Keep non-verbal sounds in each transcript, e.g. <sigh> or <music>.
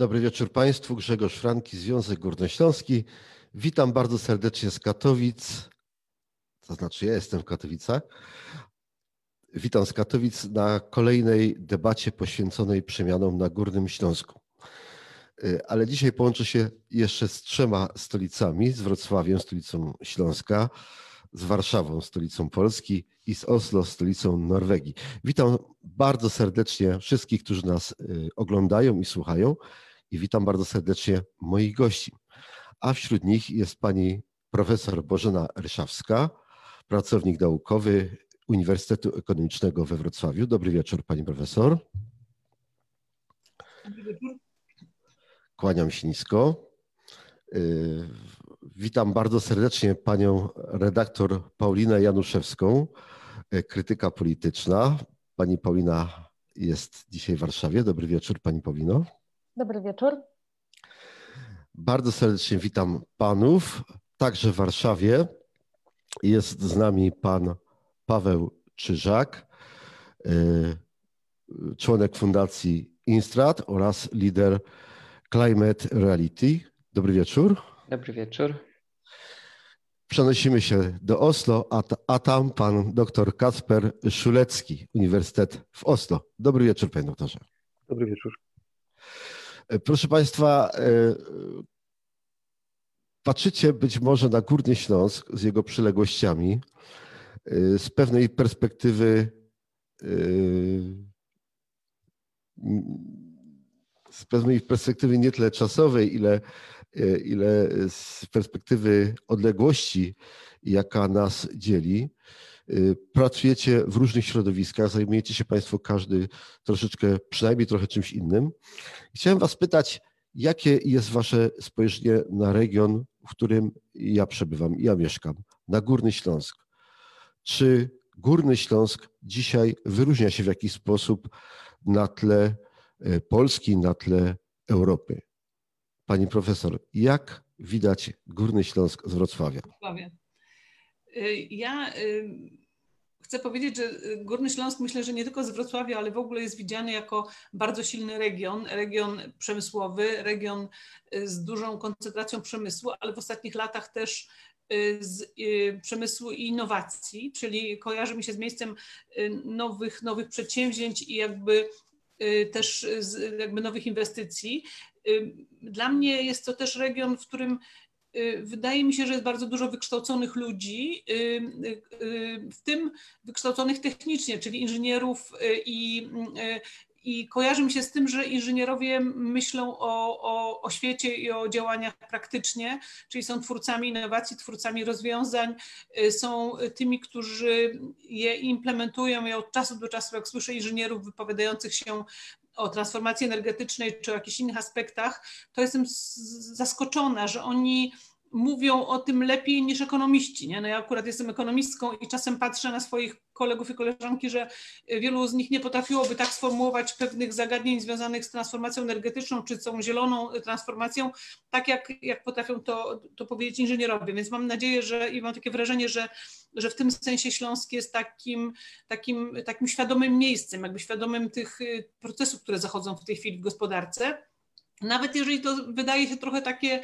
Dobry wieczór Państwu. Grzegorz Franki, Związek Górnośląski. Witam bardzo serdecznie z Katowic. To znaczy, ja jestem w Katowicach. Witam z Katowic na kolejnej debacie poświęconej przemianom na Górnym Śląsku. Y, ale dzisiaj połączę się jeszcze z trzema stolicami: z Wrocławiem, stolicą Śląska, z Warszawą, stolicą Polski i z Oslo, stolicą Norwegii. Witam bardzo serdecznie wszystkich, którzy nas y, oglądają i słuchają i witam bardzo serdecznie moich gości. A wśród nich jest pani profesor Bożena Ryszawska, pracownik naukowy Uniwersytetu Ekonomicznego we Wrocławiu. Dobry wieczór, pani profesor. Kłaniam się nisko. Y, witam bardzo serdecznie panią redaktor Paulinę Januszewską, y, krytyka polityczna. Pani Paulina jest dzisiaj w Warszawie. Dobry wieczór, pani Paulino. Dobry wieczór. Bardzo serdecznie witam panów, także w Warszawie. Jest z nami pan Paweł Czyżak, y, członek Fundacji Instrat oraz lider Climate Reality. Dobry wieczór. Dobry wieczór. Przenosimy się do Oslo, a, a tam pan dr Kasper Szulecki, Uniwersytet w Oslo. Dobry wieczór, panie doktorze. Dobry wieczór. E, proszę państwa, e, patrzycie być może na Górny Śląsk z jego przyległościami e, z pewnej perspektywy z pewnej perspektywy nie tyle czasowej, ile, ile z perspektywy odległości, jaka nas dzieli. Pracujecie w różnych środowiskach, zajmujecie się Państwo każdy troszeczkę, przynajmniej trochę czymś innym. Chciałem Was pytać, jakie jest Wasze spojrzenie na region, w którym ja przebywam, ja mieszkam, na Górny Śląsk. Czy Górny Śląsk dzisiaj wyróżnia się w jakiś sposób na tle E, Polski na tle Europy. Pani profesor, jak widać Górny Śląsk z Wrocławia? E, ja e, chcę powiedzieć, że Górny Śląsk myślę, że nie tylko z Wrocławia, ale w ogóle jest widziany jako bardzo silny region, region przemysłowy, region z dużą koncentracją przemysłu, ale w ostatnich latach też z przemysłu i innowacji, czyli kojarzy mi się z miejscem nowych, nowych przedsięwzięć i jakby Y, też jakby nowych inwestycji. Y, dla mnie jest to też region, w którym y, wydaje mi się, że jest bardzo dużo wykształconych ludzi, w tym wykształconych technicznie, czyli inżynierów i i kojarzy mi się z tym, że inżynierowie myślą o, o, o, świecie i o działaniach praktycznie, czyli są twórcami innowacji, twórcami rozwiązań, y, są tymi, którzy je implementują. Ja od czasu do czasu, jak słyszę inżynierów wypowiadających się o transformacji energetycznej czy o jakichś innych aspektach, to jestem zaskoczona, że oni mówią o tym lepiej niż ekonomiści. Nie? No ja akurat jestem ekonomistką i czasem patrzę na swoich kolegów i koleżanki, że wielu z nich nie potrafiłoby tak sformułować pewnych zagadnień związanych z transformacją energetyczną czy tą zieloną transformacją, tak jak, jak potrafią to, to powiedzieć inżynierowie. Więc mam nadzieję, że i mam takie wrażenie, że, że w tym sensie Śląsk jest takim, takim, takim świadomym miejscem, jakby świadomym tych procesów, które zachodzą w tej chwili w gospodarce. Nawet jeżeli to wydaje się trochę takie,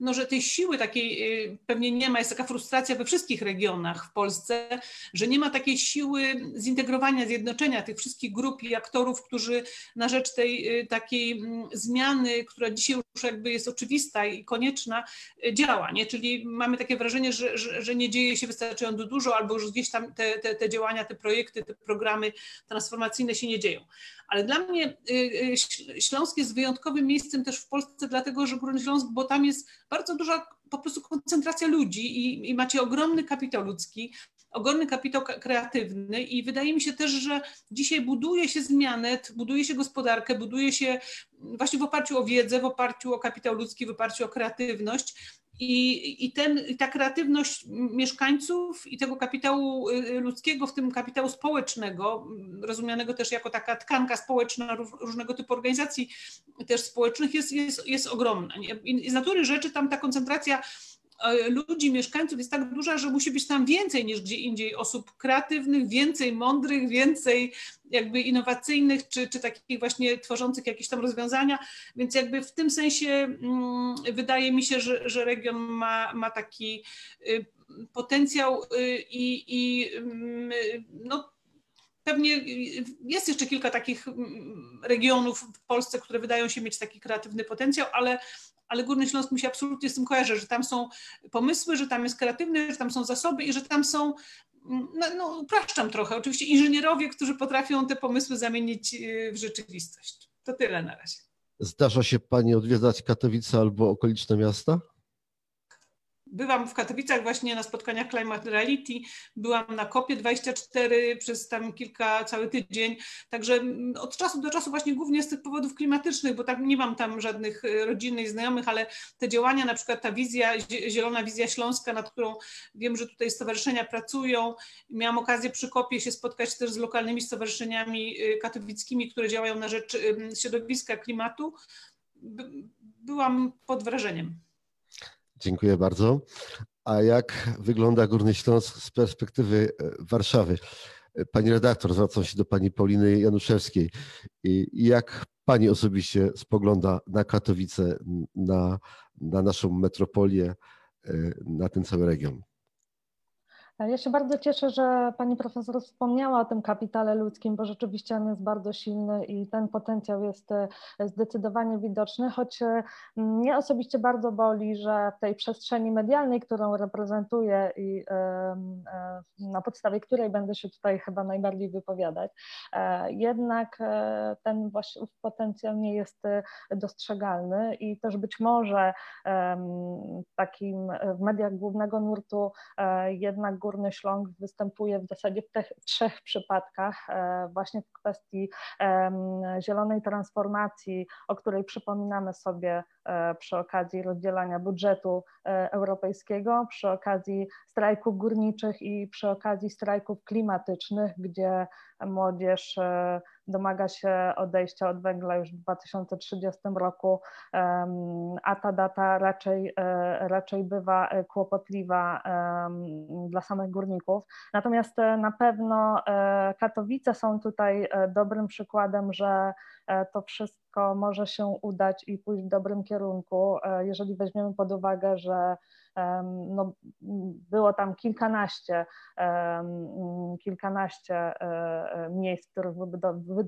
no, że tej siły takiej y, pewnie nie ma, jest taka frustracja we wszystkich regionach w Polsce, że nie ma takiej siły zintegrowania, zjednoczenia tych wszystkich grup i aktorów, którzy na rzecz tej y, takiej mm, zmiany, która dzisiaj już jakby jest oczywista i konieczna, y, działa. Nie? Czyli mamy takie wrażenie, że, że, że nie dzieje się wystarczająco dużo, albo już gdzieś tam te, te, te działania, te projekty, te programy transformacyjne się nie dzieją. Ale dla mnie y, y, Śląsk jest wyjątkowym miejscem też w Polsce, dlatego że Górny Śląsk, bo tam jest bardzo duża po prostu koncentracja ludzi i, i macie ogromny kapitał ludzki, ogromny kapitał kreatywny i wydaje mi się też, że dzisiaj buduje się zmianę, buduje się gospodarkę, buduje się właśnie w oparciu o wiedzę, w oparciu o kapitał ludzki, w oparciu o kreatywność i, i, ten, I ta kreatywność mieszkańców i tego kapitału y, ludzkiego, w tym kapitału społecznego, rozumianego też jako taka tkanka społeczna różnego typu organizacji też społecznych, jest, jest, jest ogromna. I z natury rzeczy tam ta koncentracja ludzi, mieszkańców jest tak duża, że musi być tam więcej niż gdzie indziej osób kreatywnych, więcej mądrych, więcej jakby innowacyjnych, czy, czy takich właśnie tworzących jakieś tam rozwiązania, więc jakby w tym sensie mm, wydaje mi się, że, że region ma, ma taki y, potencjał y, i, i mm, no, pewnie jest jeszcze kilka takich mm, regionów w Polsce, które wydają się mieć taki kreatywny potencjał, ale, ale Górny Śląsk mi się absolutnie z tym kojarzy, że tam są pomysły, że tam jest kreatywny, że tam są zasoby i że tam są no, no upraszczam trochę, oczywiście inżynierowie, którzy potrafią te pomysły zamienić y, w rzeczywistość. To tyle na razie. Zdarza się Pani odwiedzać Katowice albo okoliczne miasta? Byłam w Katowicach właśnie na spotkaniach Climate Reality, byłam na kopie 24 przez tam kilka, cały tydzień, także od czasu do czasu właśnie głównie z tych powodów klimatycznych, bo tak nie mam tam żadnych e, rodzinnych znajomych, ale te działania, na przykład ta wizja, Zielona Wizja Śląska, nad którą wiem, że tutaj stowarzyszenia pracują. Miałam okazję przy kopie się spotkać też z lokalnymi stowarzyszeniami e, katowickimi, które działają na rzecz środowiska, klimatu. Byłam pod wrażeniem. Dziękuję bardzo. A jak wygląda Górny Śląsk z perspektywy e, Warszawy? E, pani redaktor, zwracam się do pani Pauliny Januszewskiej. Jak pani osobiście spogląda na Katowice, na, na naszą metropolię, e, na ten cały region? Ja się bardzo cieszę, że pani profesor wspomniała o tym kapitale ludzkim, bo rzeczywiście on jest bardzo silny i ten potencjał jest e, zdecydowanie widoczny, choć e, mnie osobiście bardzo boli, że w tej przestrzeni medialnej, którą reprezentuję i e, na podstawie której będę się tutaj chyba najbardziej wypowiadać, jednak ten właśnie potencjał nie jest dostrzegalny i też być może takim w mediach głównego nurtu jednak Górny Śląsk występuje w zasadzie w tych trzech przypadkach, e, właśnie w kwestii zielonej transformacji, o której przypominamy sobie e, przy okazji rozdzielania budżetu e, europejskiego, przy okazji strajków górniczych i przy okazji strajków klimatycznych, gdzie młodzież domaga się odejścia od węgla już w 2030 roku, a ta data raczej, e, raczej bywa e, kłopotliwa dla samych górników. Natomiast e, na pewno Katowice są tutaj dobrym przykładem, że to wszystko może się udać i pójść w dobrym kierunku, jeżeli weźmiemy pod uwagę, że no, było tam kilkanaście, kilkanaście e, e, miejsc, w których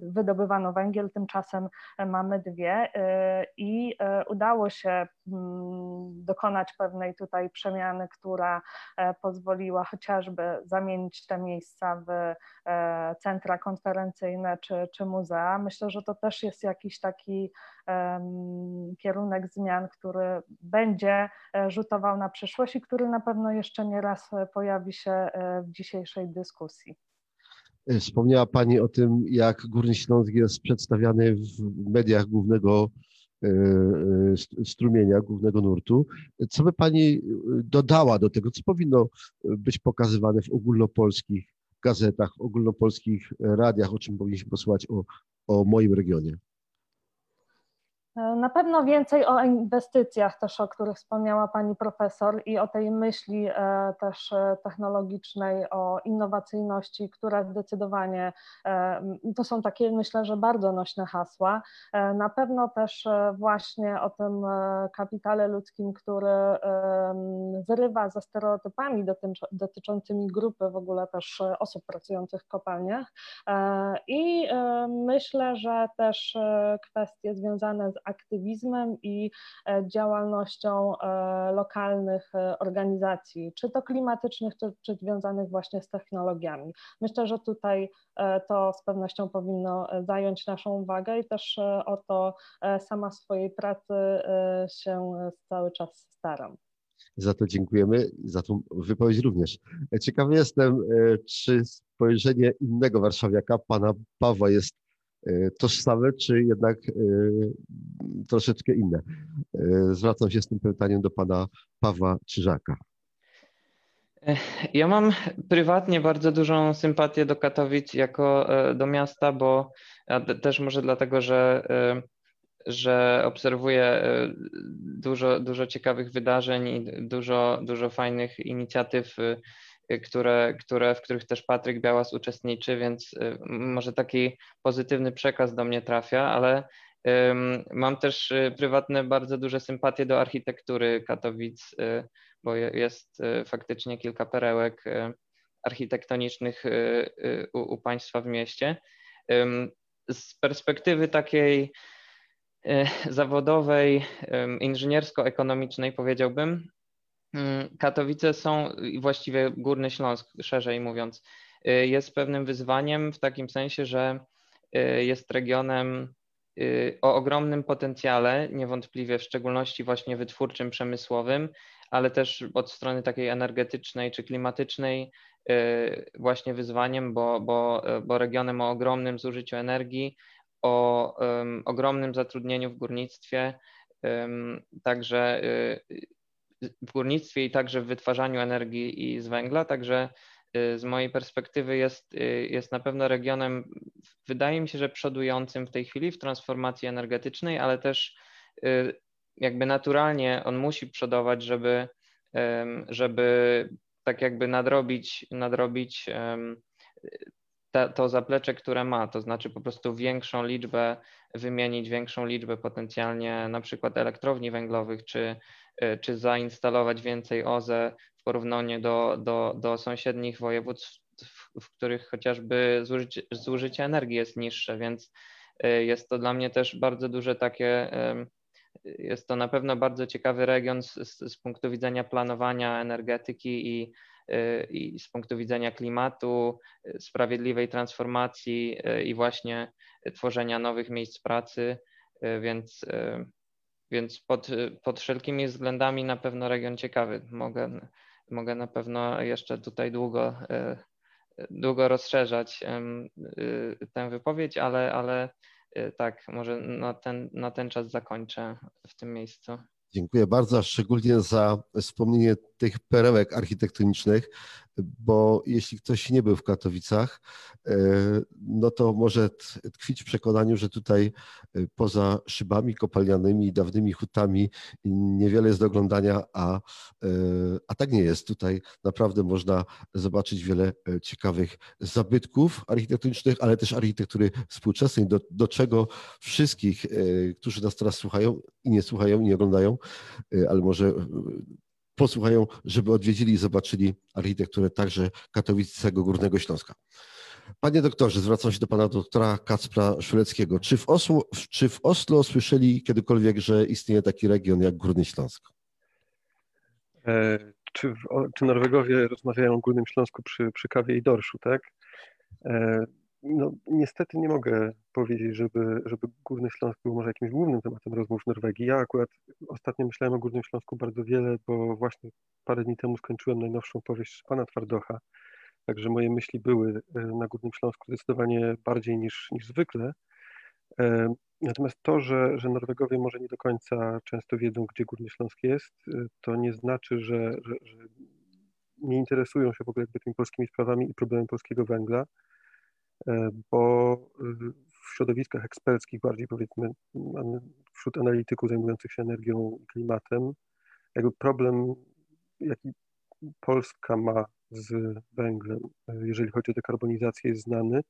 wydobywano węgiel, tymczasem mamy dwie e, i udało się mm, dokonać pewnej tutaj przemiany, która pozwoliła chociażby zamienić te miejsca w centra konferencyjne czy, czy muzea. Myślę, że to też jest jakiś taki kierunek zmian, który będzie rzutował na przyszłość i który na pewno jeszcze nie raz e, pojawi się e, w dzisiejszej dyskusji. E, wspomniała Pani o tym, jak Górny Śląsk jest przedstawiany w mediach głównego strumienia, głównego nurtu. Co by Pani dodała do tego, co powinno być pokazywane w ogólnopolskich gazetach, ogólnopolskich radiach, o czym powinniśmy posłuchać o, o moim regionie? Na pewno więcej o inwestycjach też, o których wspomniała Pani Profesor i o tej myśli e, też e, technologicznej, o innowacyjności, która zdecydowanie, e, to są takie myślę, że bardzo nośne hasła. Na pewno też właśnie o tym kapitale ludzkim, który wyrywa ze stereotypami dotyczącymi grupy w ogóle też osób pracujących w kopalniach i myślę, że też kwestie związane z aktywizmem i e, działalnością e, lokalnych e, organizacji, czy to klimatycznych, czy, czy związanych właśnie z technologiami. Myślę, że tutaj to z pewnością powinno zająć naszą uwagę i też o to sama swojej pracy się cały czas staram. Za to dziękujemy, za tą wypowiedź również. Ciekawy jestem, czy spojrzenie innego warszawiaka, pana Pawła, jest tożsame, czy jednak e, troszeczkę inne? E, zwracam się z tym pytaniem do pana Pawła Czyżaka. Ja mam prywatnie bardzo dużą sympatię do Katowic jako do miasta, bo też może dlatego, że że obserwuję dużo, dużo ciekawych wydarzeń i dużo, dużo fajnych inicjatyw, które, które, w których też Patryk Białas uczestniczy, więc może taki pozytywny przekaz do mnie trafia, ale Mam też y, prywatne bardzo duże sympatie do architektury Katowic, y, bo jest y, faktycznie kilka perełek architektonicznych u, u państwa w mieście. Z perspektywy takiej zawodowej, inżyniersko-ekonomicznej powiedziałbym, Katowice są, właściwie Górny Śląsk szerzej mówiąc, jest pewnym wyzwaniem w takim sensie, że jest regionem Y, o ogromnym potencjale, niewątpliwie w szczególności właśnie wytwórczym, przemysłowym, ale też od strony takiej energetycznej czy klimatycznej y, właśnie wyzwaniem, bo, bo, bo regionem o ogromnym zużyciu energii, o um, ogromnym zatrudnieniu w górnictwie, um, także y, w górnictwie i także w wytwarzaniu energii i z węgla, także Y, z mojej perspektywy jest, y, jest na pewno regionem, wydaje mi się, że przodującym w tej chwili w transformacji energetycznej, ale też y, jakby naturalnie on musi przodować, żeby, żeby tak jakby nadrobić, nadrobić to zaplecze, które ma, to znaczy po prostu większą liczbę, wymienić większą liczbę potencjalnie na przykład elektrowni węglowych, czy, czy zainstalować więcej OZE w porównaniu do, do, do sąsiednich województw, w których chociażby zużycie, zużycie energii jest niższe, więc y, jest to dla mnie też bardzo duże takie, jest to na pewno bardzo ciekawy region z, z, z punktu widzenia planowania energetyki i, y, i z punktu widzenia klimatu, y, sprawiedliwej transformacji i właśnie tworzenia nowych miejsc pracy, więc więc pod, pod wszelkimi względami na pewno region ciekawy. Mogę, mogę na pewno jeszcze tutaj długo, długo rozszerzać tę wypowiedź, ale, ale tak, może na ten, na ten czas zakończę w tym miejscu. Dziękuję bardzo, szczególnie za wspomnienie tych perełek architektonicznych, bo jeśli ktoś nie był w Katowicach, e, no to może tkwić w przekonaniu, że tutaj e, poza szybami kopalnianymi i dawnymi hutami niewiele jest do oglądania, a, e, a tak nie jest. Tutaj naprawdę można zobaczyć wiele ciekawych zabytków architektonicznych, ale też architektury współczesnej, do, do czego wszystkich, którzy nas teraz słuchają i nie słuchają i nie oglądają, ale może posłuchają, żeby odwiedzili i zobaczyli architekturę także katowickiego Górnego Śląska. Panie doktorze, zwracam się do pana doktora Kacpra Szuleckiego. Czy w, Oslo, czy w Oslo słyszeli kiedykolwiek, że istnieje taki region jak Górny Śląsk? E, czy, czy Norwegowie rozmawiają o Górnym Śląsku przy, przy kawie i dorszu, tak? E, no, niestety nie mogę powiedzieć, żeby, żeby Górny Śląsk był może jakimś głównym tematem rozmów w Norwegii. Ja akurat ostatnio myślałem o Górnym Śląsku bardzo wiele, bo właśnie parę dni temu skończyłem najnowszą powieść pana Twardocha, także moje myśli były e, na Górnym Śląsku zdecydowanie bardziej niż, niż zwykle. E, natomiast to, że, że Norwegowie może nie do końca często wiedzą, gdzie Górny Śląsk jest, e, to nie znaczy, że, że, że nie interesują się w ogóle tymi polskimi sprawami i problemem polskiego węgla. E, bo y, w środowiskach eksperckich, bardziej powiedzmy wśród analityków zajmujących się energią i klimatem, jakby problem, jaki Polska ma z węglem, e, jeżeli chodzi o dekarbonizację, jest znany,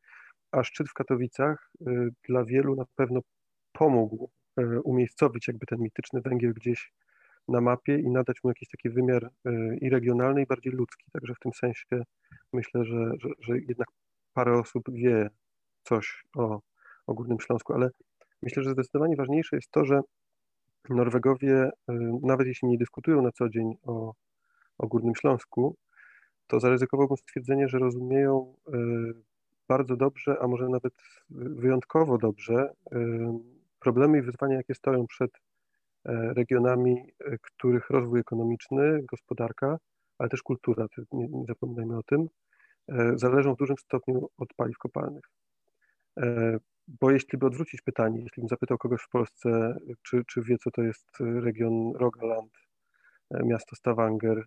a szczyt w Katowicach dla wielu na pewno pomógł e, umiejscowić jakby ten mityczny węgiel gdzieś na mapie i nadać mu jakiś taki wymiar i regionalny, i bardziej ludzki. Także w tym sensie myślę, że, że, że jednak parę osób wie coś o, o Górnym Śląsku, ale myślę, że zdecydowanie ważniejsze jest to, że Norwegowie, y, nawet jeśli nie dyskutują na co dzień o, o Górnym Śląsku, to zaryzykowałbym stwierdzenie, że rozumieją y, bardzo dobrze, a może nawet wyjątkowo dobrze y, problemy i wyzwania, jakie stoją przed regionami, których rozwój ekonomiczny, gospodarka, ale też kultura, nie, nie zapominajmy o tym, zależą w dużym stopniu od paliw kopalnych. E, bo jeśli by odwrócić pytanie, jeśli bym zapytał kogoś w Polsce, czy, czy wie, co to jest region Rogaland, e, miasto Stavanger,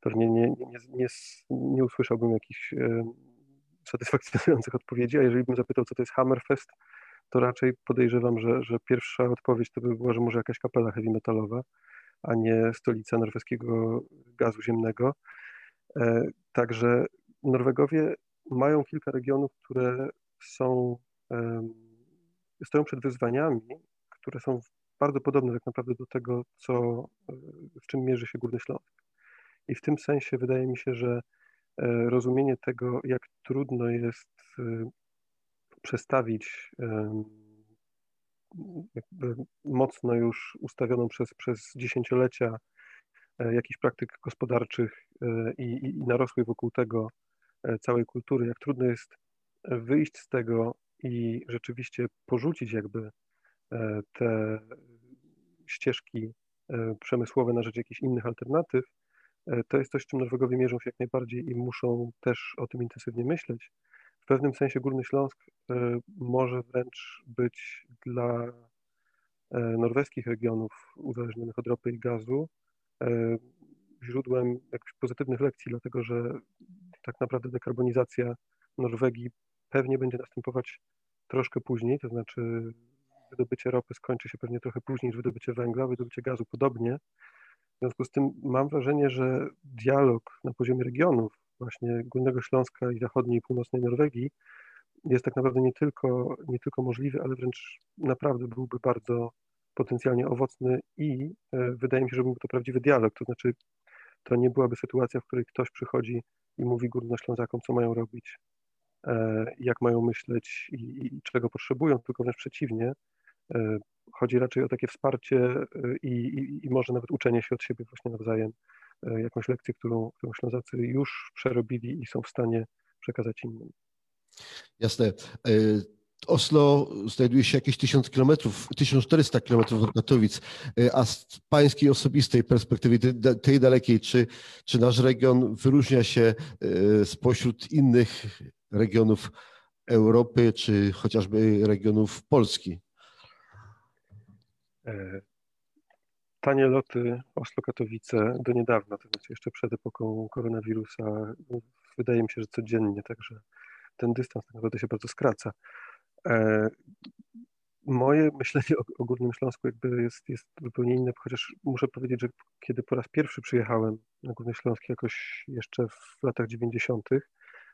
pewnie nie, nie, nie, nie usłyszałbym jakichś satysfakcjonujących odpowiedzi, a jeżeli bym zapytał, co to jest Hammerfest, to raczej podejrzewam, że, że pierwsza odpowiedź to by była, że może jakaś kapela heavy metalowa, a nie stolica norweskiego gazu ziemnego. E, także Norwegowie mają kilka regionów, które są, stoją przed wyzwaniami, które są bardzo podobne tak naprawdę do tego, co, w czym mierzy się Górny Śląsk. I w tym sensie wydaje mi się, że e, rozumienie tego, jak trudno jest e, przestawić mocno już ustawioną przez, przez dziesięciolecia e, jakichś praktyk gospodarczych i, i narosłej wokół tego całej kultury, jak trudno jest wyjść z tego i rzeczywiście porzucić jakby te ścieżki przemysłowe na rzecz jakichś innych alternatyw, E, to jest coś, z czym Norwegowie mierzą się jak najbardziej i muszą też o tym intensywnie myśleć. W pewnym sensie Górny Śląsk e, może wręcz być dla e, norweskich regionów uzależnionych od ropy i gazu źródłem jakichś pozytywnych lekcji, dlatego że tak naprawdę dekarbonizacja Norwegii pewnie będzie następować troszkę później, to znaczy wydobycie ropy skończy się pewnie trochę później niż wydobycie węgla, wydobycie gazu podobnie, w związku z tym mam wrażenie, że dialog na poziomie regionów, właśnie Górnego Śląska i zachodniej i północnej Norwegii, jest tak naprawdę nie tylko, nie tylko możliwy, ale wręcz naprawdę byłby bardzo potencjalnie owocny i e, wydaje mi się, że byłby to prawdziwy dialog. To znaczy, to nie byłaby sytuacja, w której ktoś przychodzi i mówi Górnoślązakom, co mają robić, e, jak mają myśleć i, i czego potrzebują, tylko wręcz przeciwnie. E, Chodzi raczej o takie wsparcie y, i, i, i może nawet uczenie się od siebie właśnie nawzajem, jakąś lekcję, którą, którą Ślązacy już przerobili i są w stanie przekazać innym. Jasne. Oslo znajduje się jakieś 1000 kilometrów, 1400 kilometrów od Katowic, a z pańskiej osobistej perspektywy, tej dalekiej, czy, czy nasz region wyróżnia się spośród innych regionów Europy, czy chociażby regionów Polski? E, tanie loty Oslo-Katowice do niedawna, to znaczy jeszcze przed epoką koronawirusa, wydaje mi się, że codziennie, także ten dystans tak naprawdę się bardzo skraca. E, moje myślenie o, Górnym Śląsku jakby jest, jest zupełnie inne, chociaż muszę powiedzieć, że kiedy po raz pierwszy przyjechałem na Górny Śląsk jakoś jeszcze w latach 90.,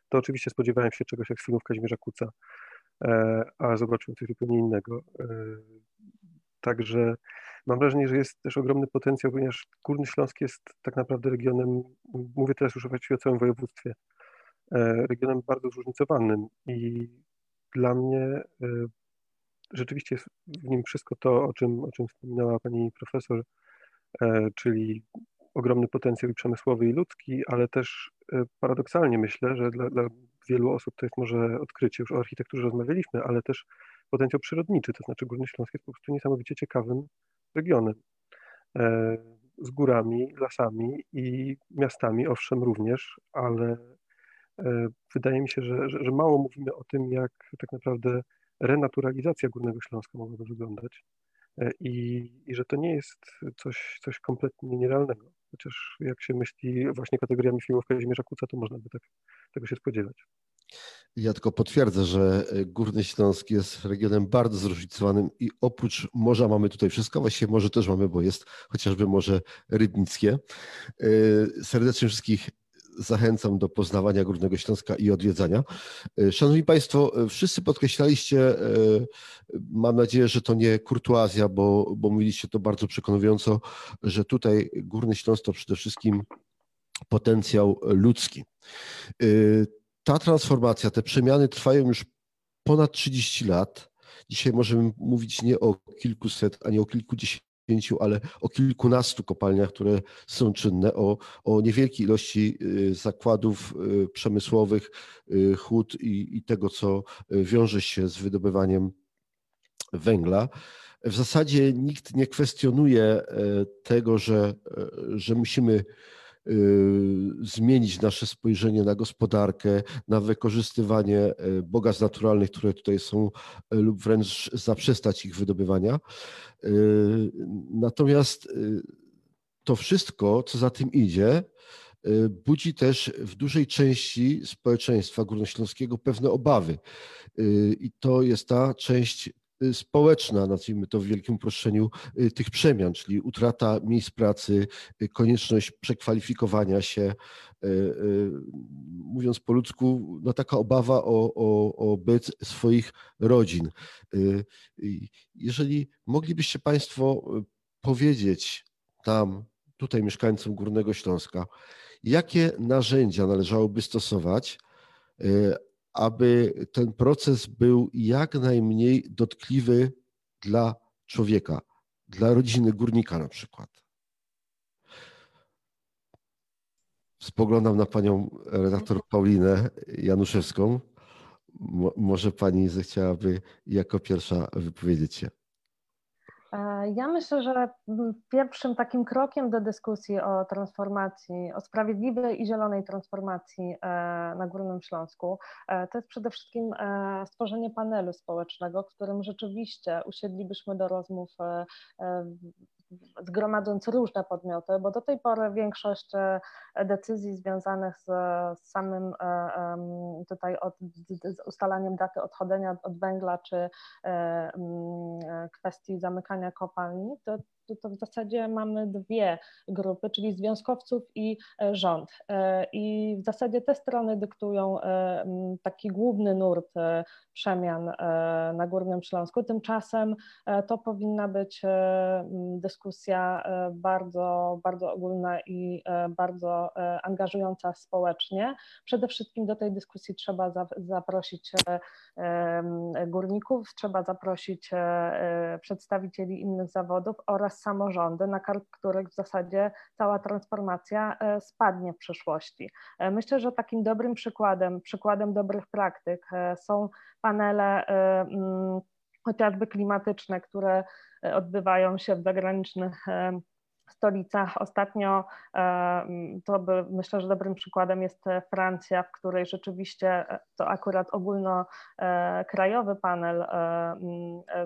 to oczywiście spodziewałem się czegoś jak z filmów Kazimierza Kuca, e, a zobaczyłem coś zupełnie innego. Także mam wrażenie, że jest też ogromny potencjał, ponieważ Górny Śląsk jest tak naprawdę regionem, mówię teraz już właściwie o całym województwie, e, regionem bardzo zróżnicowanym i dla mnie e, rzeczywiście jest w nim wszystko to, o czym, o czym wspominała pani profesor, e, czyli ogromny potencjał przemysłowy, i ludzki, ale też paradoksalnie myślę, że dla, dla wielu osób to jest może odkrycie, już o architekturze rozmawialiśmy, ale też potencjał przyrodniczy, to znaczy Górny Śląsk jest po prostu niesamowicie ciekawym regionem. E, z górami, lasami i miastami, owszem, również, ale e, wydaje mi się, że, że, że mało mówimy o tym, jak tak naprawdę renaturalizacja Górnego Śląska mogłaby wyglądać. E, I, I, że to nie jest coś, coś kompletnie nierealnego. Chociaż jak się myśli właśnie kategoriami filmów Kazimierza Kuca, to można by tak, tego się spodziewać. Ja tylko potwierdzę, że e, Górny Śląsk jest regionem bardzo zróżnicowanym i oprócz morza mamy tutaj wszystko, właściwie morze też mamy, bo jest chociażby Morze Rybnickie. E, serdecznie wszystkich zachęcam do poznawania Górnego Śląska i odwiedzania. E, szanowni Państwo, wszyscy podkreślaliście, mam nadzieję, że to nie kurtuazja, bo, bo mówiliście to bardzo przekonująco, że tutaj Górny Śląsk to przede wszystkim potencjał ludzki ta transformacja, te przemiany trwają już ponad 30 lat. Dzisiaj możemy mówić nie o kilkuset, ani o kilkudziesięciu, ale o kilkunastu kopalniach, które są czynne, o, o niewielkiej ilości y, zakładów y, przemysłowych, y, hut i, i tego, co wiąże się z wydobywaniem węgla. W zasadzie nikt nie kwestionuje tego, że, że musimy zmienić nasze spojrzenie na gospodarkę, na wykorzystywanie y, bogactw naturalnych, które tutaj są, y, lub wręcz zaprzestać ich wydobywania. Natomiast to wszystko, co za tym idzie, budzi też w dużej części społeczeństwa górnośląskiego pewne obawy. I to jest ta część y, społeczna, nazwijmy to w wielkim uproszczeniu, y, tych przemian, czyli utrata miejsc pracy, konieczność przekwalifikowania się, mówiąc po ludzku, no taka obawa o, o, o byt swoich rodzin. Jeżeli moglibyście Państwo powiedzieć nam, tutaj mieszkańcom Górnego Śląska, jakie narzędzia należałoby stosować, aby ten proces był jak najmniej dotkliwy dla człowieka, dla rodziny górnika na przykład. Spoglądam na panią redaktor Paulinę Januszewską. może pani zechciałaby jako pierwsza wypowiedzieć się. E, ja myślę, że pierwszym takim krokiem do dyskusji o transformacji, o sprawiedliwej i zielonej transformacji e, na Górnym Śląsku, e, to jest przede wszystkim stworzenie panelu społecznego, w którym rzeczywiście usiedlibyśmy do rozmów zgromadząc różne podmioty, bo do tej pory większość decyzji związanych z samym tutaj od, z ustalaniem daty odchodzenia od węgla czy kwestii zamykania kopalni, to to, to w zasadzie mamy dwie grupy, czyli związkowców i e, rząd. E, I w zasadzie te strony dyktują e, taki główny nurt przemian na Górnym Śląsku. Tymczasem to powinna być dyskusja bardzo, bardzo ogólna i bardzo angażująca społecznie. Przede wszystkim do tej dyskusji trzeba zaprosić górników, trzeba zaprosić przedstawicieli innych zawodów oraz samorządy, na karp których w zasadzie cała transformacja e, spadnie w przyszłości. E, myślę, że takim dobrym przykładem, przykładem dobrych praktyk e, są panele mm, chociażby klimatyczne, które odbywają się w zagranicznych stolicach. Ostatnio to by, myślę, że dobrym przykładem jest Francja, w której rzeczywiście to akurat ogólnokrajowy panel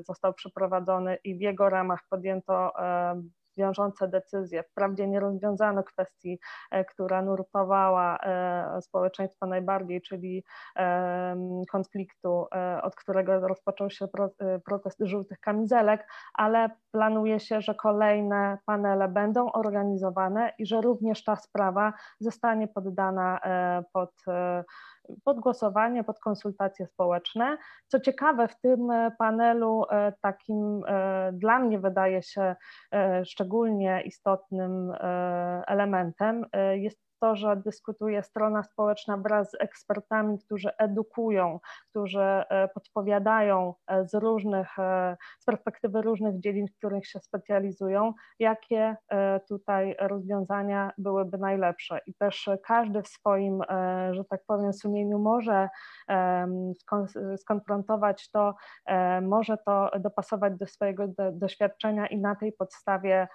został przeprowadzony i w jego ramach podjęto wiążące decyzje. Wprawdzie nie rozwiązano kwestii, e, która nurtowała e, społeczeństwo najbardziej, czyli konfliktu, e, od którego rozpoczął się protest żółtych kamizelek, ale planuje się, że kolejne panele będą organizowane i że również ta sprawa zostanie poddana pod pod głosowanie, pod konsultacje społeczne. Co ciekawe, w tym e, panelu e, takim e, dla mnie wydaje się szczególnie istotnym elementem jest to, że dyskutuje strona społeczna wraz z ekspertami, którzy edukują, którzy e, podpowiadają e, z różnych, e, z perspektywy różnych dziedzin, w których się specjalizują, jakie tutaj rozwiązania byłyby najlepsze. I też każdy w swoim, że tak powiem, sumieniu może skonfrontować to, może to dopasować do swojego doświadczenia i na tej podstawie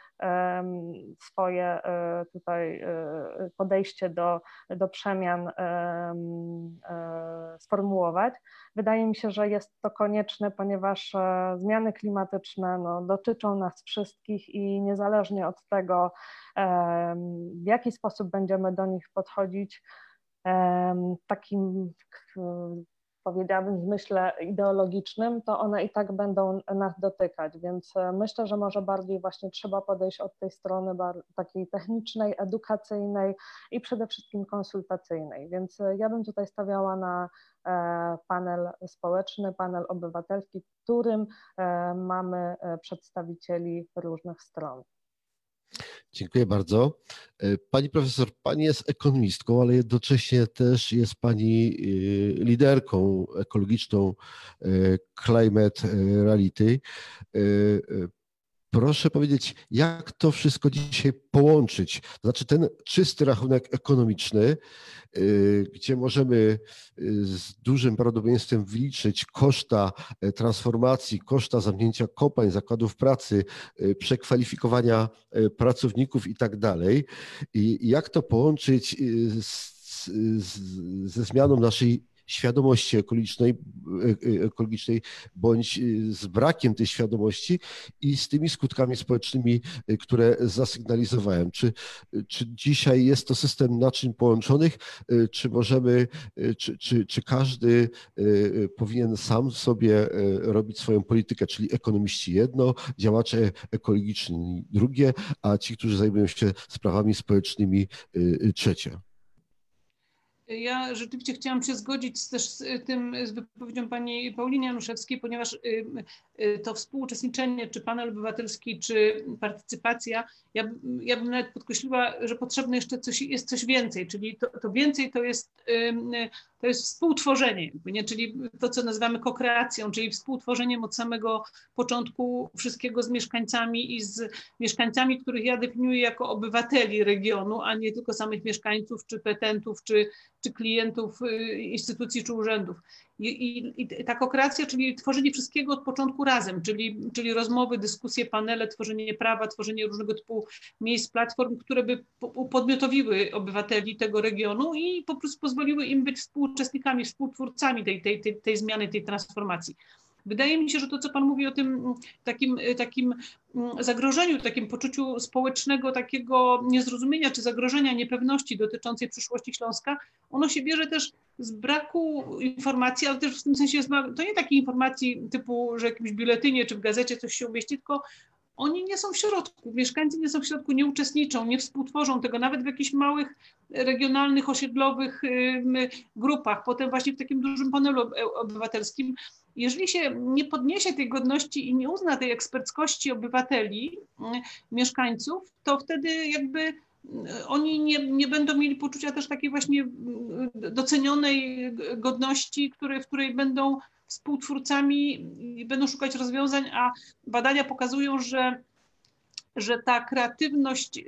swoje tutaj podejście podejście do, do przemian e, sformułować. Wydaje mi się, że jest to konieczne, ponieważ e, zmiany klimatyczne no, dotyczą nas wszystkich i niezależnie od tego, w jaki sposób będziemy do nich podchodzić, takim powiedziałabym, w zmyśle ideologicznym, to one i tak będą nas dotykać, więc e, myślę, że może bardziej właśnie trzeba podejść od tej strony takiej technicznej, edukacyjnej i przede wszystkim konsultacyjnej, więc e, ja bym tutaj stawiała na e, panel społeczny, panel obywatelski, w którym mamy przedstawicieli różnych stron. Dziękuję bardzo. E, pani profesor, pani jest ekonomistką, ale jednocześnie też jest pani e, liderką ekologiczną e, Climate Reality. Proszę powiedzieć, jak to wszystko dzisiaj połączyć? Znaczy ten czysty rachunek ekonomiczny, y, gdzie możemy y, z dużym prawdopodobieństwem wyliczyć koszta e, transformacji, koszta zamknięcia kopalń, zakładów pracy, y, przekwalifikowania e, pracowników i tak dalej. I jak to połączyć z, z, ze zmianą naszej świadomości ekologicznej, ekologicznej bądź z brakiem tej świadomości i z tymi skutkami społecznymi, które zasygnalizowałem. Czy, czy dzisiaj jest to system naczyń połączonych, czy możemy, czy, czy, czy każdy powinien sam sobie robić swoją politykę, czyli ekonomiści jedno, działacze ekologiczni drugie, a ci, którzy zajmują się sprawami społecznymi trzecie? Ja rzeczywiście chciałam się zgodzić też z tym, z wypowiedzią pani Pauliny Januszewskiej, ponieważ y, y, to współuczestniczenie, czy panel obywatelski, czy partycypacja, ja, ja bym nawet podkreśliła, że potrzebne jeszcze coś, jest coś więcej, czyli to, to więcej to jest, to jest współtworzenie, nie? czyli to, co nazywamy kokreacją, czyli współtworzeniem od samego początku wszystkiego z mieszkańcami i z mieszkańcami, których ja definiuję jako obywateli regionu, a nie tylko samych mieszkańców, czy petentów, czy, czy klientów y, instytucji czy urzędów. I, i, I czyli tworzenie wszystkiego od początku razem, czyli, czyli rozmowy, dyskusje, panele, tworzenie prawa, tworzenie różnego typu miejsc, platform, które by podmiotowiły obywateli tego regionu i po prostu pozwoliły im być współuczestnikami, współtwórcami tej, tej, tej, tej zmiany, tej transformacji. Wydaje mi się, że to, co Pan mówi o tym takim, takim mm, zagrożeniu, takim poczuciu społecznego, takiego niezrozumienia czy zagrożenia, niepewności dotyczącej przyszłości Śląska, ono się bierze też z braku informacji, ale też w tym sensie to nie takiej informacji typu, że w jakimś biuletynie czy w gazecie coś się umieści, tylko oni nie są w środku, mieszkańcy nie są w środku, nie uczestniczą, nie współtworzą tego, nawet w jakichś małych, regionalnych, osiedlowych grupach, potem właśnie w takim dużym panelu obywatelskim. Jeżeli się nie podniesie tej godności i nie uzna tej eksperckości obywateli, mieszkańców, to wtedy jakby oni nie, nie będą mieli poczucia też takiej właśnie docenionej godności, w której będą współtwórcami i będą szukać rozwiązań, a badania pokazują, że, że ta kreatywność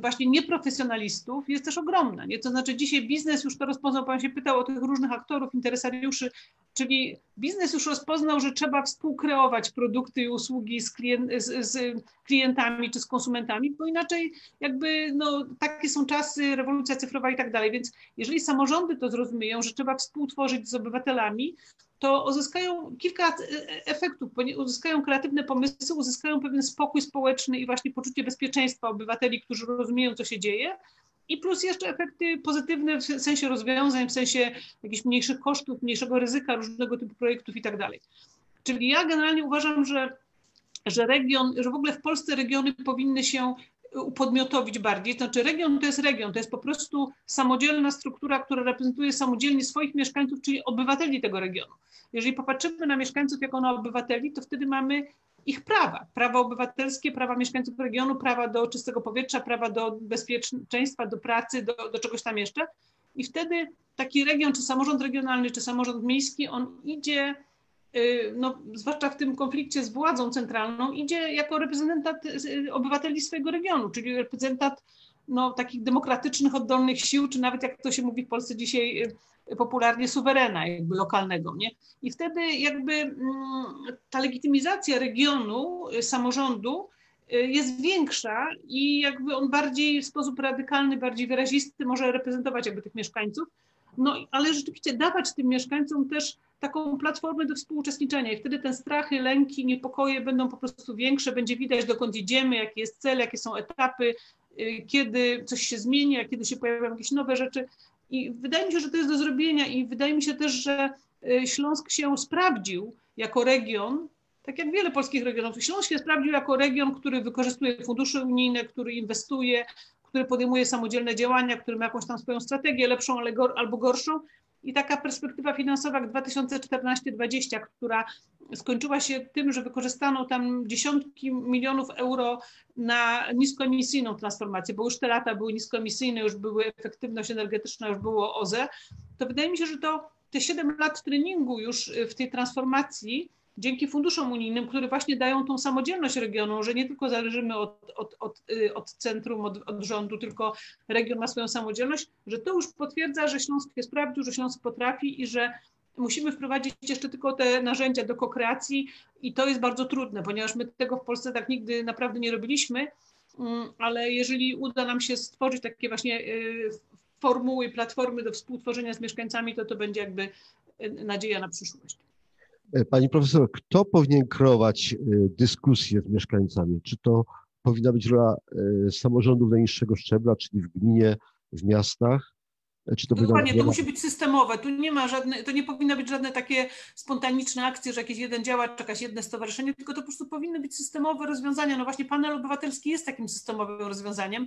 właśnie nieprofesjonalistów jest też ogromna. Nie? To znaczy dzisiaj biznes już to rozpoznał, Pan się pytał o tych różnych aktorów, interesariuszy, czyli biznes już rozpoznał, że trzeba współkreować produkty i usługi z, klient, z, z klientami czy z konsumentami, bo inaczej jakby no, takie są czasy, rewolucja cyfrowa i tak dalej. Więc jeżeli samorządy to zrozumieją, że trzeba współtworzyć z obywatelami, to uzyskają kilka e, efektów, uzyskają kreatywne pomysły, uzyskają pewien spokój społeczny i właśnie poczucie bezpieczeństwa obywateli, którzy rozumieją, co się dzieje. I plus jeszcze efekty pozytywne w sensie rozwiązań, w sensie jakichś mniejszych kosztów, mniejszego ryzyka różnego typu projektów i tak dalej. Czyli ja generalnie uważam, że, że region, że w ogóle w Polsce regiony powinny się upodmiotowić bardziej. Znaczy region to jest region, to jest po prostu samodzielna struktura, która reprezentuje samodzielnie swoich mieszkańców, czyli obywateli tego regionu. Jeżeli popatrzymy na mieszkańców jako na obywateli, to wtedy mamy ich prawa. Prawa obywatelskie, prawa mieszkańców regionu, prawa do czystego powietrza, prawa do bezpieczeństwa, do pracy, do, do czegoś tam jeszcze. I wtedy taki region, czy samorząd regionalny, czy samorząd miejski, on idzie no, zwłaszcza w tym konflikcie z władzą centralną, idzie jako reprezentant y, obywateli swojego regionu, czyli reprezentant no, takich demokratycznych, oddolnych sił, czy nawet jak to się mówi w Polsce dzisiaj y, popularnie suwerena jakby lokalnego. Nie? I wtedy jakby mm, ta legitymizacja regionu, samorządu jest większa i jakby on bardziej w sposób radykalny, bardziej wyrazisty może reprezentować jakby tych mieszkańców. No ale rzeczywiście dawać tym mieszkańcom też taką platformę do współuczestniczenia i wtedy te strachy, lęki, niepokoje będą po prostu większe, będzie widać dokąd idziemy, jaki jest cel, jakie są etapy, y, kiedy coś się zmienia, kiedy się pojawiają jakieś nowe rzeczy. I wydaje mi się, że to jest do zrobienia i wydaje mi się też, że y, Śląsk się sprawdził jako region, tak jak wiele polskich regionów. Śląsk się sprawdził jako region, który wykorzystuje fundusze unijne, który inwestuje, który podejmuje samodzielne działania, który ma jakąś tam swoją strategię, lepszą albo gorszą, i taka perspektywa finansowa 2014-2020, która skończyła się tym, że wykorzystano tam dziesiątki milionów euro na niskoemisyjną transformację, bo już te lata były niskoemisyjne, już były efektywność energetyczna, już było OZE, to wydaje mi się, że to te 7 lat treningu już w tej transformacji dzięki funduszom unijnym, które właśnie dają tą samodzielność regionu, że nie tylko zależymy od, od, od, y, od centrum, od, od, rządu, tylko region ma swoją samodzielność, że to już potwierdza, że Śląsk jest sprawdził, że Śląsk potrafi i że musimy wprowadzić jeszcze tylko te narzędzia do kokreacji i to jest bardzo trudne, ponieważ my tego w Polsce tak nigdy naprawdę nie robiliśmy, mm, ale jeżeli uda nam się stworzyć takie właśnie y, formuły, platformy do współtworzenia z mieszkańcami, to to będzie jakby nadzieja na przyszłość. Pani profesor, kto powinien kreować dyskusję z mieszkańcami? Czy to powinna być rola samorządów najniższego szczebla, czyli w gminie, w miastach? Czy to Dokładnie, to musi być systemowe. Tu nie ma żadne, to nie powinny być żadne takie spontaniczne akcje, że jakiś jeden działacz, jakaś jedno stowarzyszenie, tylko to po prostu powinny być systemowe rozwiązania. No właśnie panel obywatelski jest takim systemowym rozwiązaniem,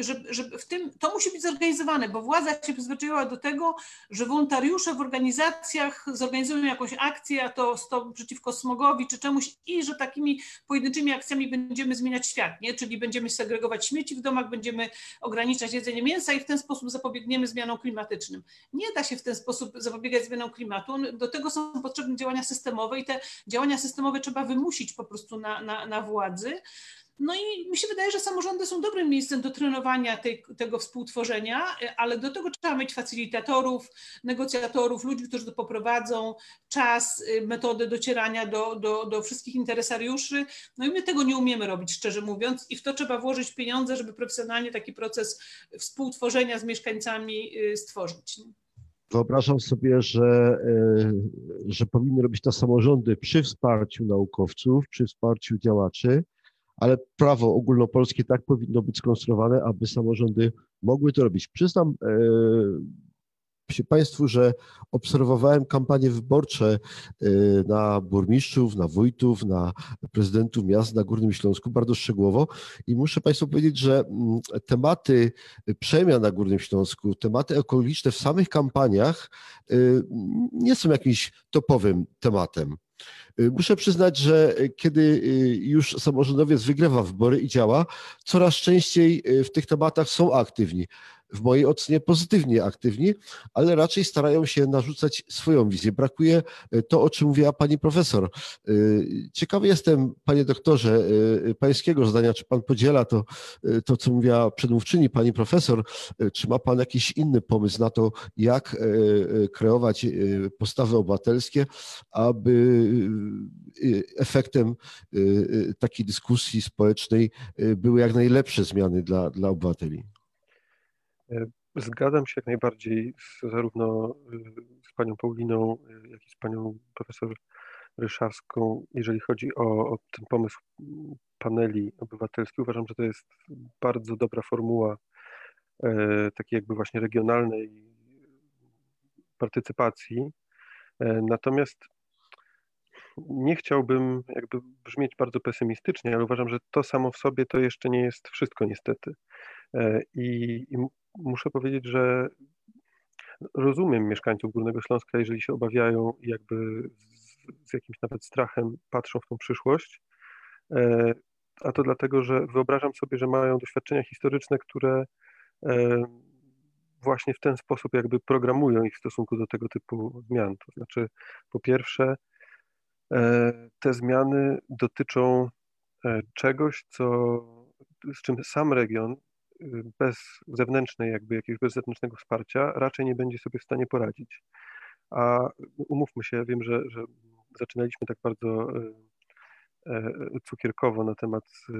że, że w tym to musi być zorganizowane, bo władza się przyzwyczaiła do tego, że wolontariusze w organizacjach zorganizują jakąś akcję, a to stop przeciwko smogowi czy czemuś i że takimi pojedynczymi akcjami będziemy zmieniać świat, nie? Czyli będziemy segregować śmieci w domach, będziemy ograniczać jedzenie mięsa i w ten sposób zapobiegniemy zmianom zmianą klimatycznym. Nie da się w ten sposób zapobiegać zmianom klimatu. Do tego są potrzebne działania systemowe i te działania systemowe trzeba wymusić po prostu na, na, na władzy. No i mi się wydaje, że samorządy są dobrym miejscem do trenowania tej, tego współtworzenia, ale do tego trzeba mieć facilitatorów, negocjatorów, ludzi, którzy to poprowadzą, czas, y, metody docierania do, do, do wszystkich interesariuszy. No i my tego nie umiemy robić, szczerze mówiąc, i w to trzeba włożyć pieniądze, żeby profesjonalnie taki proces współtworzenia z mieszkańcami y, stworzyć. Wyobrażam sobie, że, y, że powinny robić to samorządy przy wsparciu naukowców, przy wsparciu działaczy, ale prawo ogólnopolskie tak powinno być skonstruowane, aby samorządy mogły to robić. Przyznam e, się Państwu, że obserwowałem kampanie wyborcze e, na burmistrzów, na wójtów, na prezydentów miast na Górnym Śląsku bardzo szczegółowo i muszę Państwu powiedzieć, że mm, tematy przemian na Górnym Śląsku, tematy ekologiczne w samych kampaniach e, nie są jakimś topowym tematem. Y, muszę przyznać, że y, kiedy y, już samorządowiec wygrywa wybory i działa, coraz częściej w tych tematach są aktywni w mojej ocenie pozytywnie aktywni, ale raczej starają się narzucać swoją wizję. Brakuje e, to, o czym mówiła pani profesor. E, ciekawy jestem, panie doktorze, e, pańskiego zdania, czy pan podziela to, to co mówiła przedmówczyni pani profesor, czy ma pan jakiś inny pomysł na to, jak kreować postawy obywatelskie, aby efektem takiej dyskusji społecznej były jak najlepsze zmiany dla, dla obywateli? E, zgadzam się jak najbardziej z, zarówno e, z panią Pauliną, e, jak i z panią profesor Ryszawską, jeżeli chodzi o, o ten pomysł paneli obywatelskich. Uważam, że to jest bardzo dobra formuła takiej jakby właśnie regionalnej partycypacji. Natomiast nie chciałbym jakby brzmieć bardzo pesymistycznie, ale uważam, że to samo w sobie to jeszcze nie jest wszystko niestety. I, i muszę powiedzieć, że rozumiem mieszkańców Górnego Śląska, jeżeli się obawiają i jakby z, z jakimś nawet strachem patrzą w tą przyszłość. E, a to dlatego, że wyobrażam sobie, że mają doświadczenia historyczne, które e, właśnie w ten sposób jakby programują ich w stosunku do tego typu zmian. To znaczy, po pierwsze, e, te zmiany dotyczą czegoś, co, z czym sam region bez zewnętrznej, jakby jakiegoś bez zewnętrznego wsparcia raczej nie będzie sobie w stanie poradzić. A umówmy się, wiem, że, że zaczynaliśmy tak bardzo e, e, cukierkowo na temat e,